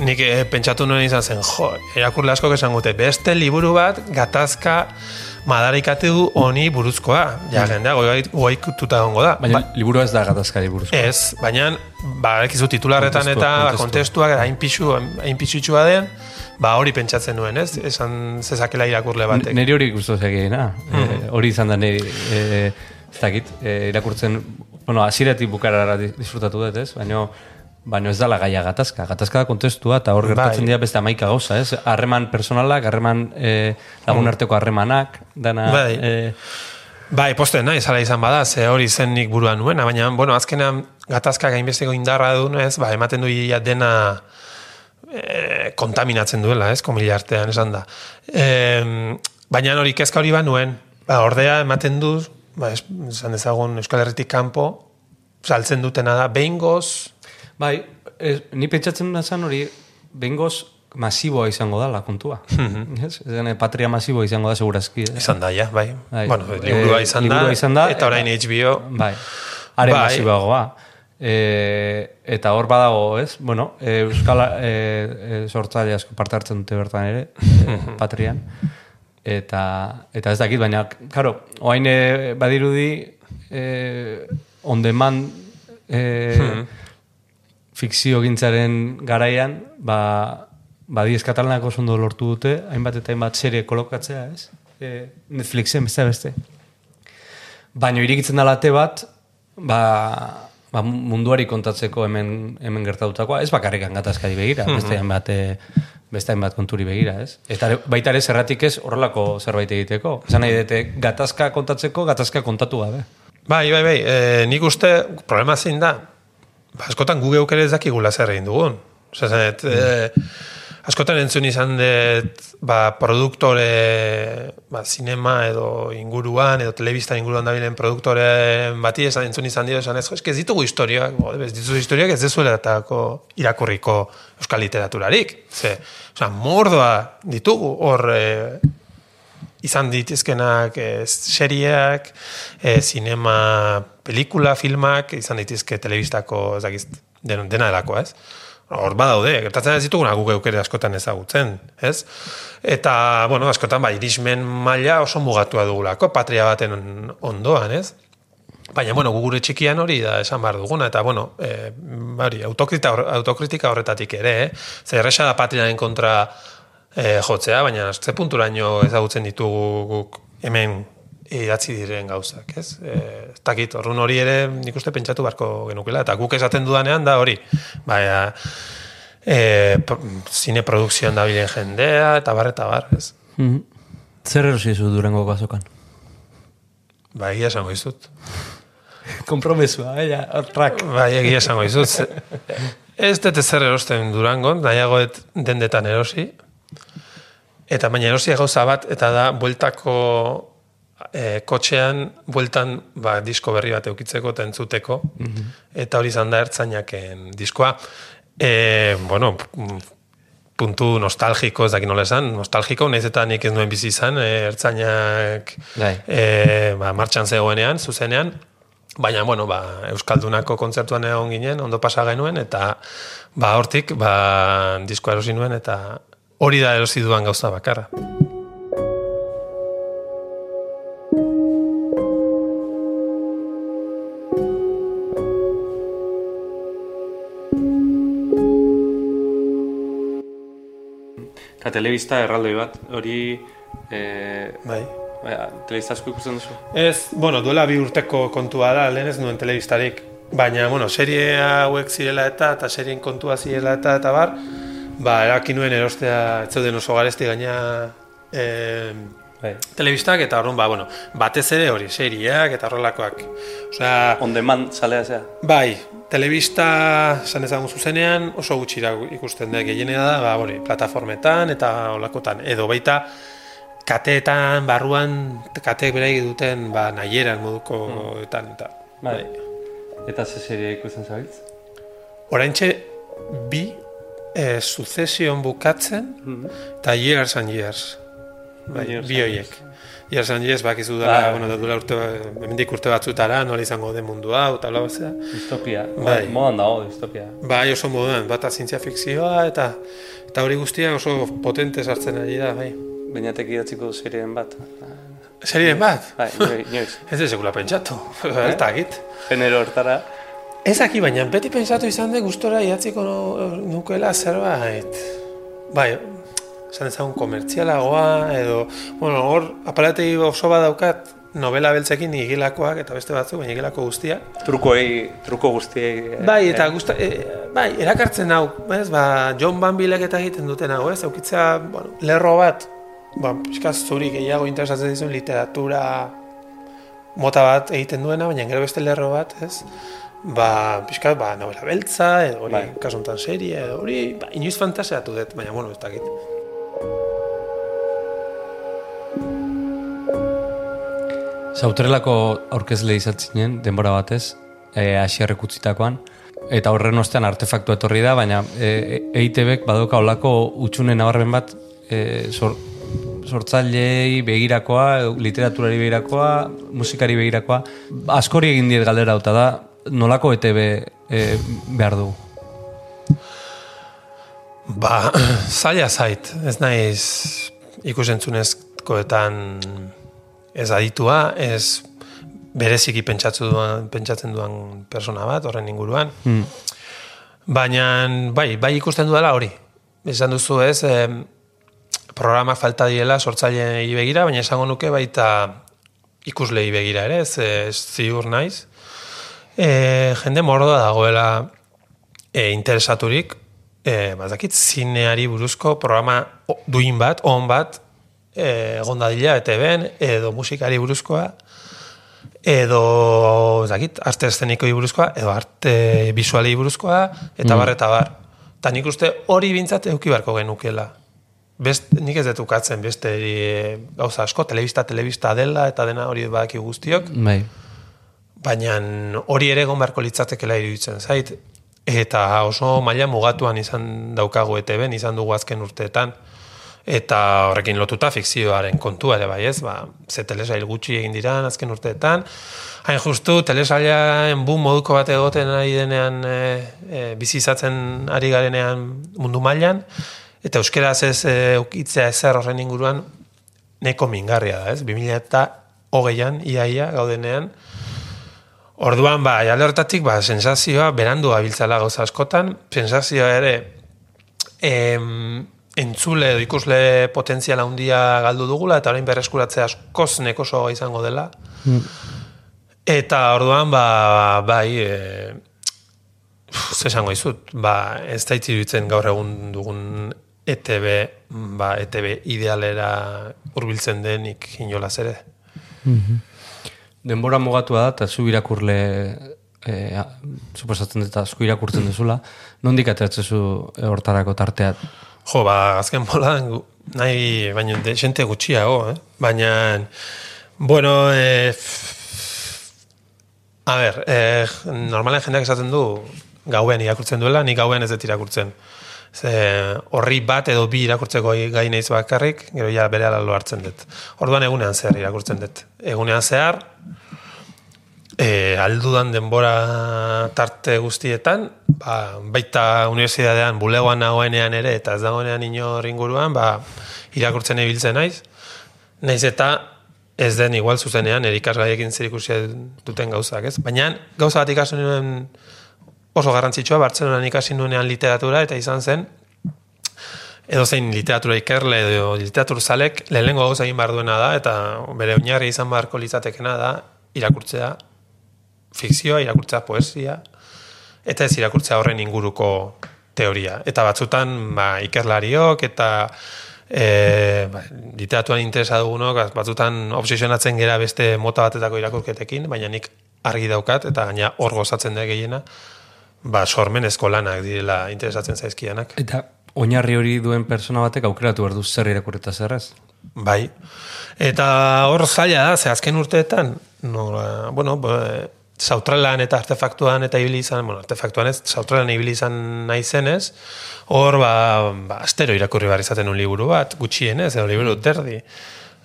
nik eh, pentsatu nuen izan zen, jo, erakurle asko esan gute, beste liburu bat gatazka madarikatu honi buruzkoa. Ja, jendea, goaikututa egongo da. Baina liburua ez da gatazkari buruz. Ez, baina, ba, ekizu titularretan eta ba, kontestua. kontestuak hain pixu, hain pixutxua den, ba, hori pentsatzen nuen, ez? Esan zezakela irakurle batek. Neri hori guztu zegeena. Mm. hori izan da neri, e, ez dakit, e, irakurtzen, bueno, aziratik bukarara di- disfrutatu dut, ez? Baina, baina ez dala gaia gatazka. Gatazka da kontestua eta hor gertatzen Bai. dira beste amaika gauza, ez? Harreman personalak, harreman e, lagun arteko harremanak, dana... Bai. E, Bai, posten nahi, zala izan bada, ze hori zen nik buruan nuena, baina, bueno, azkenean gatazka gainbesteko indarra dunez, ba, ematen du ia dena e, kontaminatzen duela, ez, komila artean esan da. E, baina hori kezka hori ba nuen, ba, ordea ematen du, ba, es- esan dezagun Euskal Herritik kanpo, saltzen dutena da, behingoz, bai, ez, ni pentsatzen da zan hori, bengoz masiboa izango dala kontua. Ez? Ezen, patria masiboa izango da segurazki. ez? izan da, ja, bai. Bai. Bueno, liburua Eh, izan, liburua da, izan da, eta orain eta- HBO, Bai. Are Bai. masiboagoa. E, eta hor badago, ez? Bueno, e, Euskal e, e, sortzaile asko parte hartzen dute bertan ere, e, patrian. Eta, eta ez dakit, baina, karo, oain e, badirudi e, on demand e, fikzio gintzaren garaian, ba, badiez katalanak oso ondo lortu dute, hainbat eta hainbat serie kolokatzea, ez? E, Netflixen beste beste. Baina irikitzen da late bat, ba, ba munduari kontatzeko hemen hemen gertatutakoa, ez bakarrik gatazkari begira, beste hainbat beste hainbat konturi begira, ez? Eta baita ere zerratik ez horrelako zerbait egiteko. Esan nahi dute gatazka kontatzeko, gatazka kontatu gabe. Bai, bai, bai, e, nik uste problema zein da, ba, askotan gu geuk ere ez dakigula zer egin dugun. Osa, zanet, e, askotan entzun izan dut, ba, produktore, ba, sinema edo inguruan, edo telebista inguruan dabilen produktore bati esan entzun izan dio, esan ez, eske ez ditugu historioak, bo, ez ditugu historioak ez dezueletako irakurriko euskal literaturarik. Ze, osea, mordoa ditugu hor e, izan ditizkenak e, serieak, e, sinema, pelikula, filmak, izan ditizke telebistako, ez dakiz, den- dena delako, ez? Hor badaude, gertatzen ez dituguna guk eukere askotan ezagutzen, ez? Eta, bueno, askotan, ba, irismen maila oso mugatua dugulako, patria baten ondoan, ez? Baina, bueno, gu gure txikian hori da esan behar duguna, eta, bueno, e, hori, autokritika, autokritika horretatik ere, eh? Zer erresa da patriaren kontra e, jotzea, baina ze punturaino ezagutzen ditugu guk hemen idatzi diren gauzak, ez? E, ez dakit, orrun hori ere nik uste pentsatu beharko genukela, eta guk esaten dudanean da hori, baina e, zine produkzioan dabilen jendea, eta bar, eta bar, ez? Mhm. Zer erosi zu durango gazokan? Ba, egia esango izut. Kompromesua, ja, trak. Bai, egia esango izut. *laughs* Ez dut ezer erosten durangon, nahiagoet dendetan erosi. Eta baina erosi gauza bat, eta da, bueltako e, kotxean, bueltan ba, disko berri bat eukitzeko eta entzuteko. Eta hori izan da ertzainaken diskoa. E, bueno, mm, puntu nostalgiko, ez dakit nola esan, nostalgiko, nahiz eta nik ez nuen bizi izan, e, ertzainak e, ba, martxan zegoenean, zuzenean, baina, bueno, ba, Euskaldunako kontzertuan egon ginen, ondo pasa genuen, eta ba, hortik, ba, diskoa erosi nuen, eta hori da erosi duan gauza bakarra. Eta telebista erraldoi bat, hori... Eh, Bai. Baina, telebista asko ikusten duzu. Ez, bueno, duela bi urteko kontua da, lehen ez nuen telebistarik. Baina, bueno, serie hauek zirela eta, eta serien kontua zirela eta, eta bar, ba, eraki nuen erostea, ez zeuden oso garesti gaina eh, Bai. telebistak, eta horren, ba, bueno, batez ere hori, serieak eta horrelakoak. Osea, On demand salea zea. bai, telebista, esan ezagun zuzenean, oso gutxira ikusten da, gehienea da, ba, hori, plataformetan eta olakotan, edo baita, kateetan, barruan, kateek berai duten, ba, nahieran moduko etan, eta, Bai. Eta ze serie ikusten zabiltz? Oraintxe bi e, sucesion bukatzen eta years and years. Bai, bi hoiek. Years and years bakizu dela, Bai. bueno, da duela urte, hemendik urte batzutara, nola izango den mundu hau, eta bla bazea. Distopia. Bai. Modan dago, distopia. Bai, oso moduan, bata zientzia fikzioa, eta eta hori guztia oso potente sartzen ari da, bai. Beinatek idatziko serien bat. Serien bat? Bai, inoiz. *laughs* Ez da sekula pentsatu, *laughs* ez dakit. Genero hortara. Ez aki, baina beti pentsatu izan dut gustora idatziko nukela zerbait. Bai, esan ezagun komertzialagoa, edo, bueno, hor, aparategi oso bat daukat, novela beltzekin igilakoak eta beste batzuk, baina igilako guztia. Trukoei, truko guztiei... eh, Bai, eta eh, gusta, e, bai, erakartzen hau, ez, ba, John Van eta egiten duten hau, ez, aukitzea, bueno, lerro bat, ba, pixka zuri gehiago interesatzen dizun literatura mota bat egiten duena, baina gero beste lerro bat, ez, ba, pixka, ba, novela beltza, edo hori, Bai. kasu honetan serie, edo hori, ba, inoiz fantasiatu dut, baina, bueno, ez dakit. Zautrelako aurkezle izan zinen, denbora batez, e, asierrek utzitakoan, eta horren ostean artefaktu etorri da, baina e, EITBek badoka olako utxune nabarmen bat e, sor, sortzailei begirakoa, literaturari begirakoa, musikari begirakoa, askori egin diet galdera hauta da, nolako ETB e, behar du? Ba, *clears throat* zaila zait, ez naiz ikusentzunezkoetan ez aditua, ez bereziki pentsatzu duan, pentsatzen duan persona bat, horren inguruan. Hmm. Baina, bai, bai ikusten dudala hori. Esan duzu ez, em, programa falta diela sortzailei begira, baina esango nuke baita ikuslei begira ere, ez, ez ziur naiz. E, jende mordoa dagoela e, interesaturik, e, bazakit, zineari buruzko programa duin bat, on bat, e, egon dadila, ETB-en, edo musikari buruzkoa, edo, ez dakit, arte eszenikoi buruzkoa, edo arte visualei buruzkoa, eta bar, eta bar. Eta nik uste hori bintzat euki barko genukela. Best, nik ez dut ukatzen beste e, gauza asko, telebista, telebista dela eta dena hori badaki guztiok, Bai. baina hori ere egon beharko litzatekela iruditzen zait. Eta oso maila mugatuan izan daukagu ETB-n, izan dugu azken urteetan. Eta horrekin lotuta fikzioaren kontua ere bai ez, ba, ze telesail gutxi egin diran azken urteetan. Hain justu, telesailaen boom moduko bat egoten ari denean, e, e, bizi izatzen ari garenean mundu mailan, eta euskeraz ez e, ukitzea ezer horren inguruan, neko mingarria da, ez? 2000 eta hogeian, iaia, gaudenean, Orduan, ba, alde hortatik, ba, sensazioa berandu abiltzala gauza askotan, sensazioa ere em, entzule edo ikusle potentziala handia galdu dugula, eta orain berreskuratzea askoz nekoso izango dela. Eta orduan, ba, bai, e, uf, esango izut, ba, ez da iruditzen gaur egun dugun ETB, ba, ETB idealera hurbiltzen denik inolaz ere. Denbora mugatua da, eta zu irakurle, e, a, suposatzen dut asko irakurtzen duzula, nondik ateratzen zu e, hortarako tartea? Jo, ba, azken bolan, nahi, baina, de, xente gutxiago, eh? Baina, bueno, eh, a ber, eh, normalen jendeak esaten du, gauen irakurtzen duela, nik gauen ez dut irakurtzen. Ze, horri bat edo bi irakurtzeko gai naiz bakarrik, gero ja bere lo hartzen dut. Orduan egunean zehar irakurtzen dut. Egunean zehar, e, aldudan denbora tarte guztietan, ba, baita unibertsitatean bulegoan nagoenean ere, eta ez dagoenean inor inguruan, ba, irakurtzen ibiltzen naiz. Naiz eta ez den igual zuzenean erikasgaiekin zerikusia duten gauzak, ez? Baina gauza bat ikasi nuen oso garrantzitsua, Bartzelonan ikasi nuenean literatura, eta izan zen, edo zein literatura ikerle edo literatur zalek, lehenengo gauza egin behar duena da, eta bere oinarri izan beharko litzatekena da, irakurtzea fikzioa, irakurtzea poesia, eta ez irakurtzea horren inguruko teoria. Eta batzutan, ba, ikerlariok, eta e, ba, literaturan interesa dugunok, batzutan obsesionatzen gera beste mota batetako irakurketekin, baina nik argi daukat, eta gaina hor gozatzen da gehiena, ba, sormenezko lanak direla interesatzen zaizkianak. Eta oinarri hori duen persona batek aukeratu behar du zer irakurreta zer ez? Bai. Eta hor zaila da, ze azken urteetan, nola, bueno, ba, sautralan eta artefaktuan eta ibili izan, bueno, artefaktuan ez, sautralan ibili izan nahi zenez, hor, ba, ba, astero irakurri behar izaten un liburu bat, gutxienez, edo liburu terdi.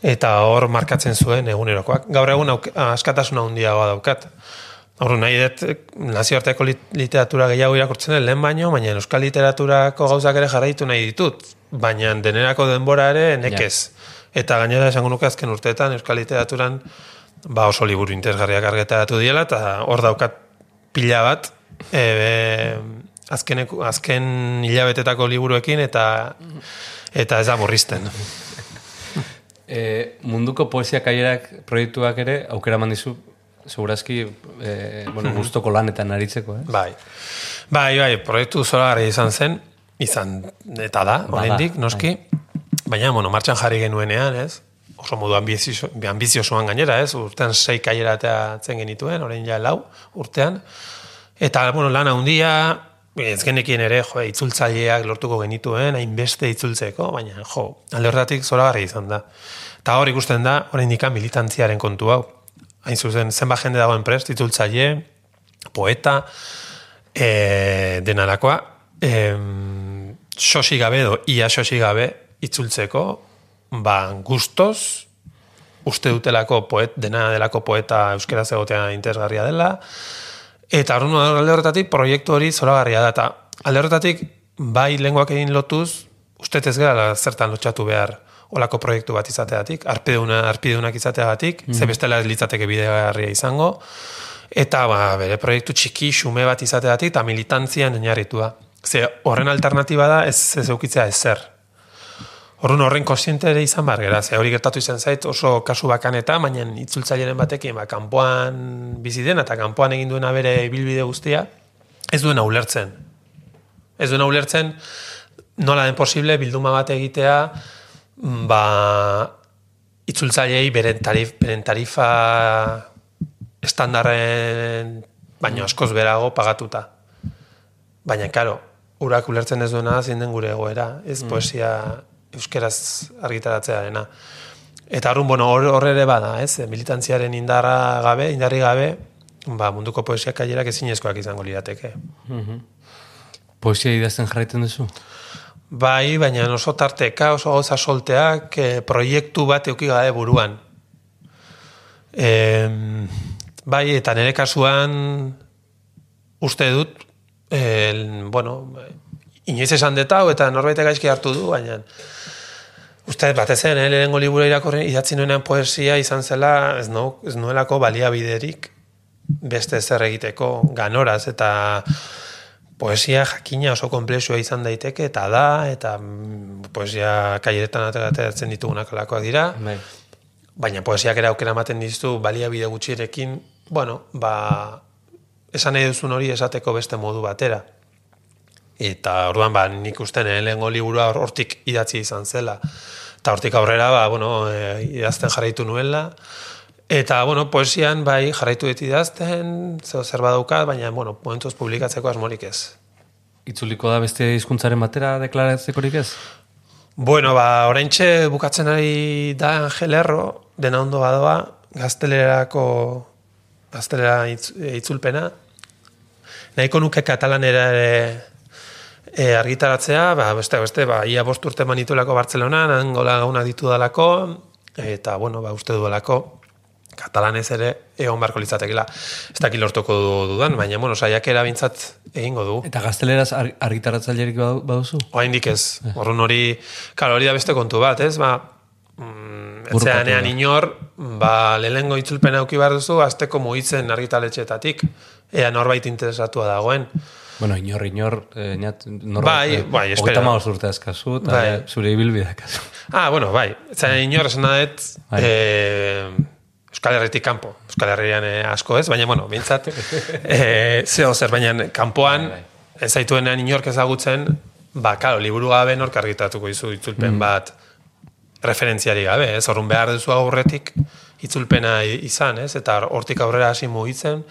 Eta hor markatzen zuen egunerokoak. Gaur egun auk, askatasuna handiagoa daukat. Hor, nahi dut, nazioarteko lit- literatura gehiago irakurtzen dut lehen baino, baina euskal literaturako gauzak ere jarraitu nahi ditut. Baina denerako denbora ere nekez. Eta gainera esango nuke azken urteetan euskal literaturan ba oso liburu interesgarriak argitaratu diela, eta hor daukat pila bat, e, azkeneko, azken hilabetetako liburuekin, eta eta ez da murrizten. *laughs* E, munduko poesia kaierak proiektuak ere aukera eman dizu segurazki e, bueno, gustoko lanetan aritzeko, eh? Bai. Bai, bai, proiektu zoragarri izan zen, izan eta da, oraindik noski. Baina, bueno, martxan jarri genuenean, ez? Oso modu ambizio, ambiziosoan gainera, ez? Urtean sei kaiera atzen genituen, orain ja lau urtean. Eta, bueno, lan handia, ez genekien ere, jo, itzultzaileak lortuko genituen, hainbeste itzultzeko, baina, jo, alde horretatik zoragarri izan da. Eta hor ikusten da, orain militantziaren kontu hau. Hain zuzen, zenba jende dagoen prest, itzultzaile, poeta, e, denarakoa, e, xosi gabe edo ia xosi gabe itzultzeko, ba, gustoz, uste dutelako poet, dena delako poeta euskeraz egotea interesgarria dela, eta horren alde horretatik proiektu hori zoragarria da, eta alde horretatik bai lenguak egin lotuz, uste ez gara zertan lotxatu behar olako proiektu bat izateatik, arpideuna, arpideunak izateagatik, ze bestela ez litzateke bidegarria izango, eta ba, bere proiektu txiki xume bat izateatik eta militantzian oinarritua. Ze horren alternatiba da ez ez eukitzea ezer. Horren horren konsiente ere izan bar gera, ze hori gertatu izan zait oso kasu bakaneta, baina itzultzaileren batekin, ba, kanpoan bizi dena eta kanpoan egin duena bere ibilbide guztia, ez duena ulertzen. Ez duena ulertzen nola den posible bilduma bat egitea, ba, itzultzailei beren, tarif, beren tarifa estandarren baino askoz berago pagatuta. Baina, karo, urak ulertzen ez duena zein den gure egoera, ez poesia euskeraz argitaratzea dena. Eta arrun, bueno, hor, hor ere bada, ez, militantziaren indarra gabe, indarri gabe, ba, munduko poesia kailerak ezinezkoak izango lirateke. Poesia idazten jarraiten duzu? Bai, baina oso tarteka, oso gauza solteak, eh, proiektu bat euki gabe buruan. E, bai, eta nire kasuan uste dut, el, bueno, inoiz esan detau eta norbait gaizki hartu du, baina uste batez zen, eh, lehenengo liburu irakorri idatzi nuenean poesia izan zela, ez, nu, ez nuelako baliabiderik beste zer egiteko ganoraz, eta poesia jakina oso komplexua izan daiteke, eta da, eta mm, poesia kaileretan ateratzen ditugunak alakoak dira, Bai. baina poesiak ere aukera ematen dizu baliabide gutxirekin, bueno, ba, esan nahi duzun hori esateko beste modu batera. Eta orduan ba, nik uste nire lehengo liburua hor- hortik idatzi izan zela. Eta hortik aurrera, ba, bueno, e, idazten jarraitu nuela. Eta, bueno, poesian bai jarraitu dut idazten, zeo zer badaukat, baina, bueno, momentuz publikatzeko asmorik ez. Itzuliko da beste hizkuntzaren batera deklaratzekorik ez? Bueno, ba, oraintxe bukatzen ari da Angel Erro, dena ondo badoa, gaztelerako gaztelera itz, itzulpena. Nahiko nuke katalanera ere e, argitaratzea, ba, beste, beste, ba, ia bost urte manitulako Bartzelonan, angola gauna ditu dalako, eta, bueno, ba, uste duelako, katalanez ere egon beharko litzatekela. Ez dakit lortuko du- dudan, baina, bueno, saiakera bintzat egingo du. Eta gazteleraz ar argitaratzailerik badu- baduzu? Oraindik ez. Horren hori, claro, hori da beste kontu bat, ez? Ba, mm, etzeanean inor, ba, lehenengo itzulpena auki behar duzu, azteko mugitzen argitaletxeetatik, ea norbait interesatua dagoen. Bueno, inor, inor, eh, ñat, nor, Bai, bai, espera. Hamabost urte azkazu, eta Bai. zure ibilbidea kasu. Ah, bueno, bai, etzeanean inor esan dut, Bai. eh, Euskal Herritik kanpo. Euskal Herrian eh, asko ez, baina, bueno, bintzat, eh, zeo zer, baina kanpoan, Bai, ez zaituenean inork ezagutzen, ba, karo, liburu gabe nork argitatuko izu itzulpen bat referentziari gabe, ez? Horrun behar duzu aurretik itzulpena izan, ez? Eta hortik aurrera hasi mugitzen,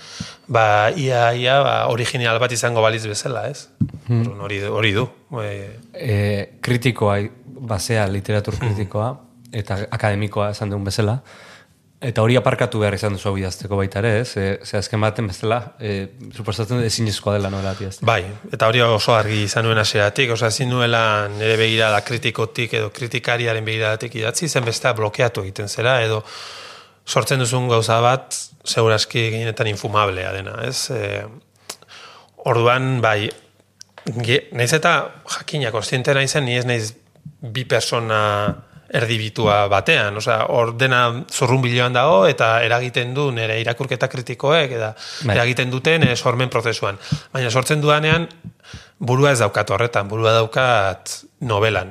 ba, ia, ia, ba, original bat izango baliz bezala, ez? Orduan Hori, hori du. E, E, kritikoa, basea, literatur kritikoa, eta akademikoa esan dugun bezala, eta hori aparkatu behar izan duzu hau idazteko baita ere, ez? E, ze azken baten bezala, e, suposatzen ezinezkoa dela nola idaztea. bai, eta hori oso argi izan nuen hasieratik, osea, ezin nuela nire begirada kritikotik edo kritikariaren begiradatik idatzi, zen bestea blokeatu egiten zera, edo sortzen duzun gauza bat, segurazki gehienetan infumablea dena, ez? E, orduan, bai, ge, naiz eta jakina, konstiente naizen, ni ez naiz bi persona erdibitua batean, osea, hor dena zurrunbiloan dago eta eragiten du nire irakurketa kritikoek eta Bai. eragiten dute nire sormen prozesuan. Baina sortzen duanean burua ez daukat horretan, burua daukat novelan.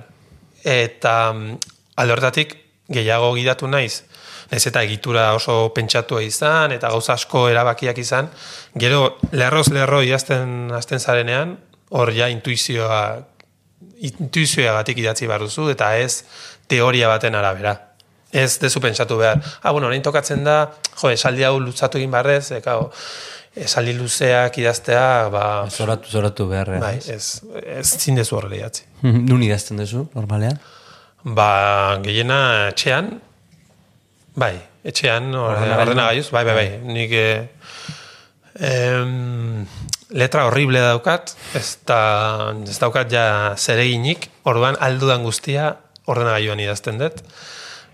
Eta mm, alde horretatik gehiago gidatu naiz, naiz eta egitura oso pentsatua izan eta gauza asko erabakiak izan, gero lerroz lerro idazten hasten zarenean, hor ja intuizioa intuizioagatik idatzi behar duzu eta ez teoria baten arabera. Ez dezu pentsatu behar. Ah, bueno, orain tokatzen da, jo, esaldi hau lutzatu egin barrez, e, kao, esaldi luzeak idaztea, ba, Zoratu, zoratu beharrean. bai, ez, ez zindezu horrela idatzi. *laughs* Nun idazten duzu, normalean? Ba, gehiena etxean, bai, etxean, ordenagailuz, bai, bai, bai, nik eh, em, letra horrible daukat, ez, da, ez daukat ja zereginik, orduan aldudan guztia ordenagailuan idazten dut.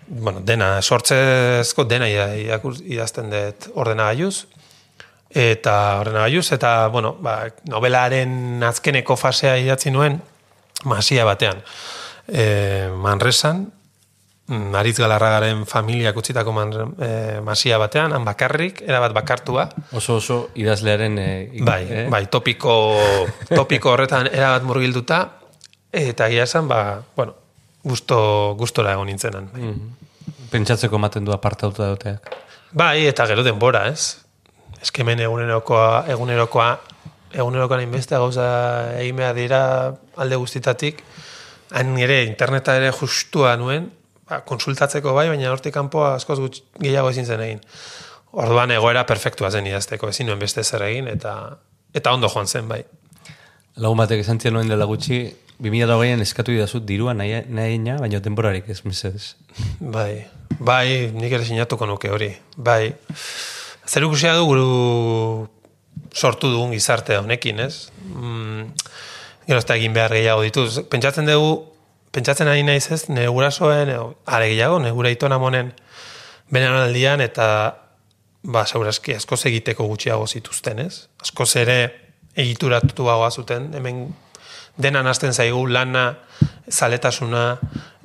Bueno, dena, sortzezko dena idazten dut ordenagailuz, eta ordenagailuz, eta, bueno, ba, novelaren azkeneko fasea idatzi nuen, masia batean. E, Manresan, mm, Aritz Galarragaren familiak utzitako man, e, masia batean, han bakarrik, erabat bakartua, Oso oso idazlearen... E, bai, eh? bai, topiko, topiko horretan erabat murgilduta, eta egia esan, ba, bueno, gusto, gustora egon nintzenan. Bai. Pentsatzeko ematen du apartauta duteak. bai, eta gero denbora, ez? Eskemen egunerokoa, egunerokoa, egunerokoan inbeste gauza egin behar dira alde guztitatik, han ere interneta ere justua nuen, ba, konsultatzeko bai, baina hortik kanpoa askoz gutx gehiago ezin zen egin. Orduan egoera perfektua zen idazteko, ezin nuen beste zer egin, eta eta ondo joan zen, bai. Lagun batek esan zian noen dela gutxi, 2008an eskatu idazut dirua nahi, nahi ina, baina temporarik ez, mesedez. Bai, bai, nik ere sinatuko nuke hori. Bai, zer ikusia du guru sortu dugun gizarte honekin, ez? Mm, gero egin behar gehiago dituz. Pentsatzen dugu, pentsatzen ari naiz ez, nire gurasoen, are gehiago, nire gura itona monen, benen aldian, eta, ba, segurazki, askoz egiteko gutxiago zituzten, ez? Askoz ere egituratuagoa zuten, hemen denan hasten zaigu lana, zaletasuna,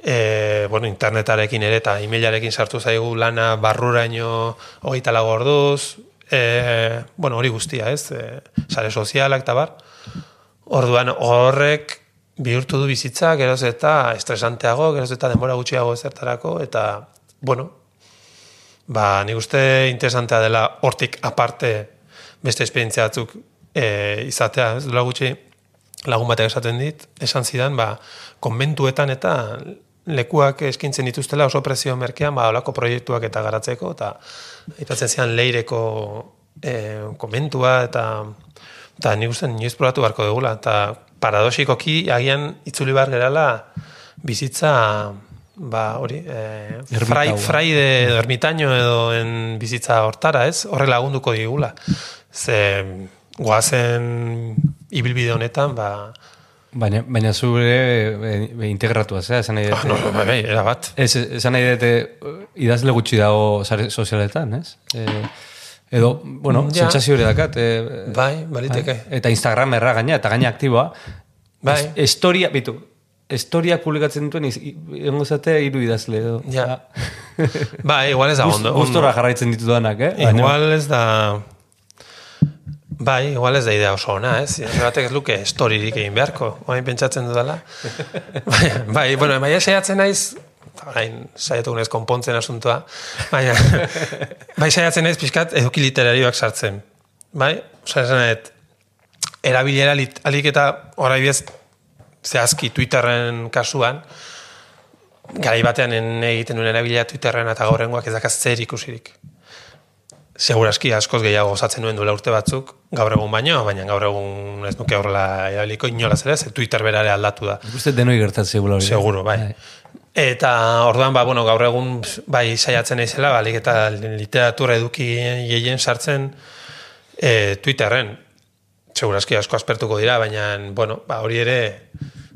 e, bueno, internetarekin ere eta emailarekin sartu zaigu lana barruraino hogeita lago orduz, e, bueno, hori guztia, ez? E, sare sozialak eta bar. Orduan horrek bihurtu du bizitza, geroz eta estresanteago, geroz eta denbora gutxiago ezertarako, eta, bueno, ba, nik uste interesantea dela hortik aparte beste esperientzia batzuk e, izatea, ez dela gutxi lagun batek esaten dit, esan zidan, ba, konbentuetan eta lekuak eskintzen dituztela oso prezio merkean, ba, olako proiektuak eta garatzeko, eta aipatzen zian leireko e, konbentua, eta eta nik uste inoiz probatu beharko dugula, eta paradoxikoki agian itzuli behar gerala bizitza ba hori e, frai, frai de ermitaño edo en bizitza hortara ez? Horre lagunduko digula. Ze goazen ibilbide honetan, ba... Baina, baina zure e, e, integratua, zera, esan nahi. Ah, no, bai, bai, era bat. Ez, esan nahi dute, idazle gutxi dago sare sozialetan, ez? E, edo, bueno, ja. sentsazio hori dakat. E, bai, baliteke. Bai, eta Instagram erra gaina, eta gaina aktiboa. Bai. historia, bitu, historia publikatzen duten, egon zate, iru idazle, edo. Ja. bai, igual ez da ondo. Gustora jarraitzen ditudanak, eh? Igual ez da... Bai, igual ez da idea oso ona, ez? Batek ez luke storirik egin beharko, oain pentsatzen dudala. *laughs* bai, bai, bueno, bai, saiatzen naiz, orain saiatu gunez konpontzen asuntoa, baina, *laughs* bai, saiatzen naiz pixkat eduki literarioak sartzen. Bai, osa esan et, erabilera lit, alik eta orai bez, zehazki Twitterren kasuan, garai batean egiten duen erabilera Twitterren eta gaurrengoak ez dakaz zer ikusirik. Segurazki askoz gehiago gozatzen nuen duela urte batzuk, gaur egun baino, baina gaur egun ez nuke horrela erabiliko inolaz ere, ze Twitter berare aldatu da. Uste denoi gertatzen hori. Seguro, bai. bai. Eta orduan, ba, bueno, gaur egun bai saiatzen naizela, balik eta literatura eduki gehien sartzen e, Twitterren. Segurazki asko aspertuko dira, baina, bueno, ba, hori ere,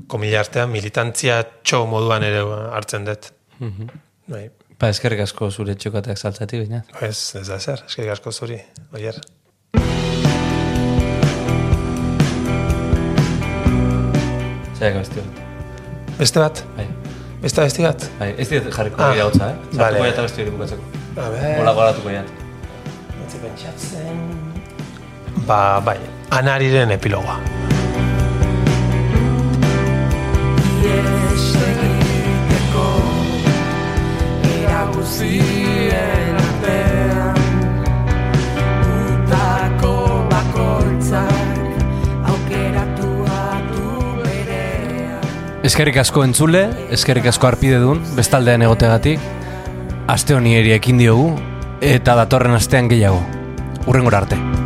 komila artean, militantzia txo moduan ere hartzen dut. Mm Bai. Ba, eskerrik asko zure txokateak saltzati, baina. Ez, ez da zer, eskerrik asko zuri, oier. Zaiak beste bat. Beste bat? Bai. Beste beste bat? Bai, ez dira jarriko ah, gautza, eh? Zartuko vale. jata beste hori bukatzeko. A ber. Hola goratuko jat. Batzi pentsatzen... Ba, bai, anariren epilogoa. Yes, guzien artean Utako bakoitzak aukeratua du berean Eskerrik asko entzule, eskerrik asko arpide dun, bestaldean egotegatik Aste honi eri ekin diogu, eta datorren astean gehiago. Urrengor arte. arte.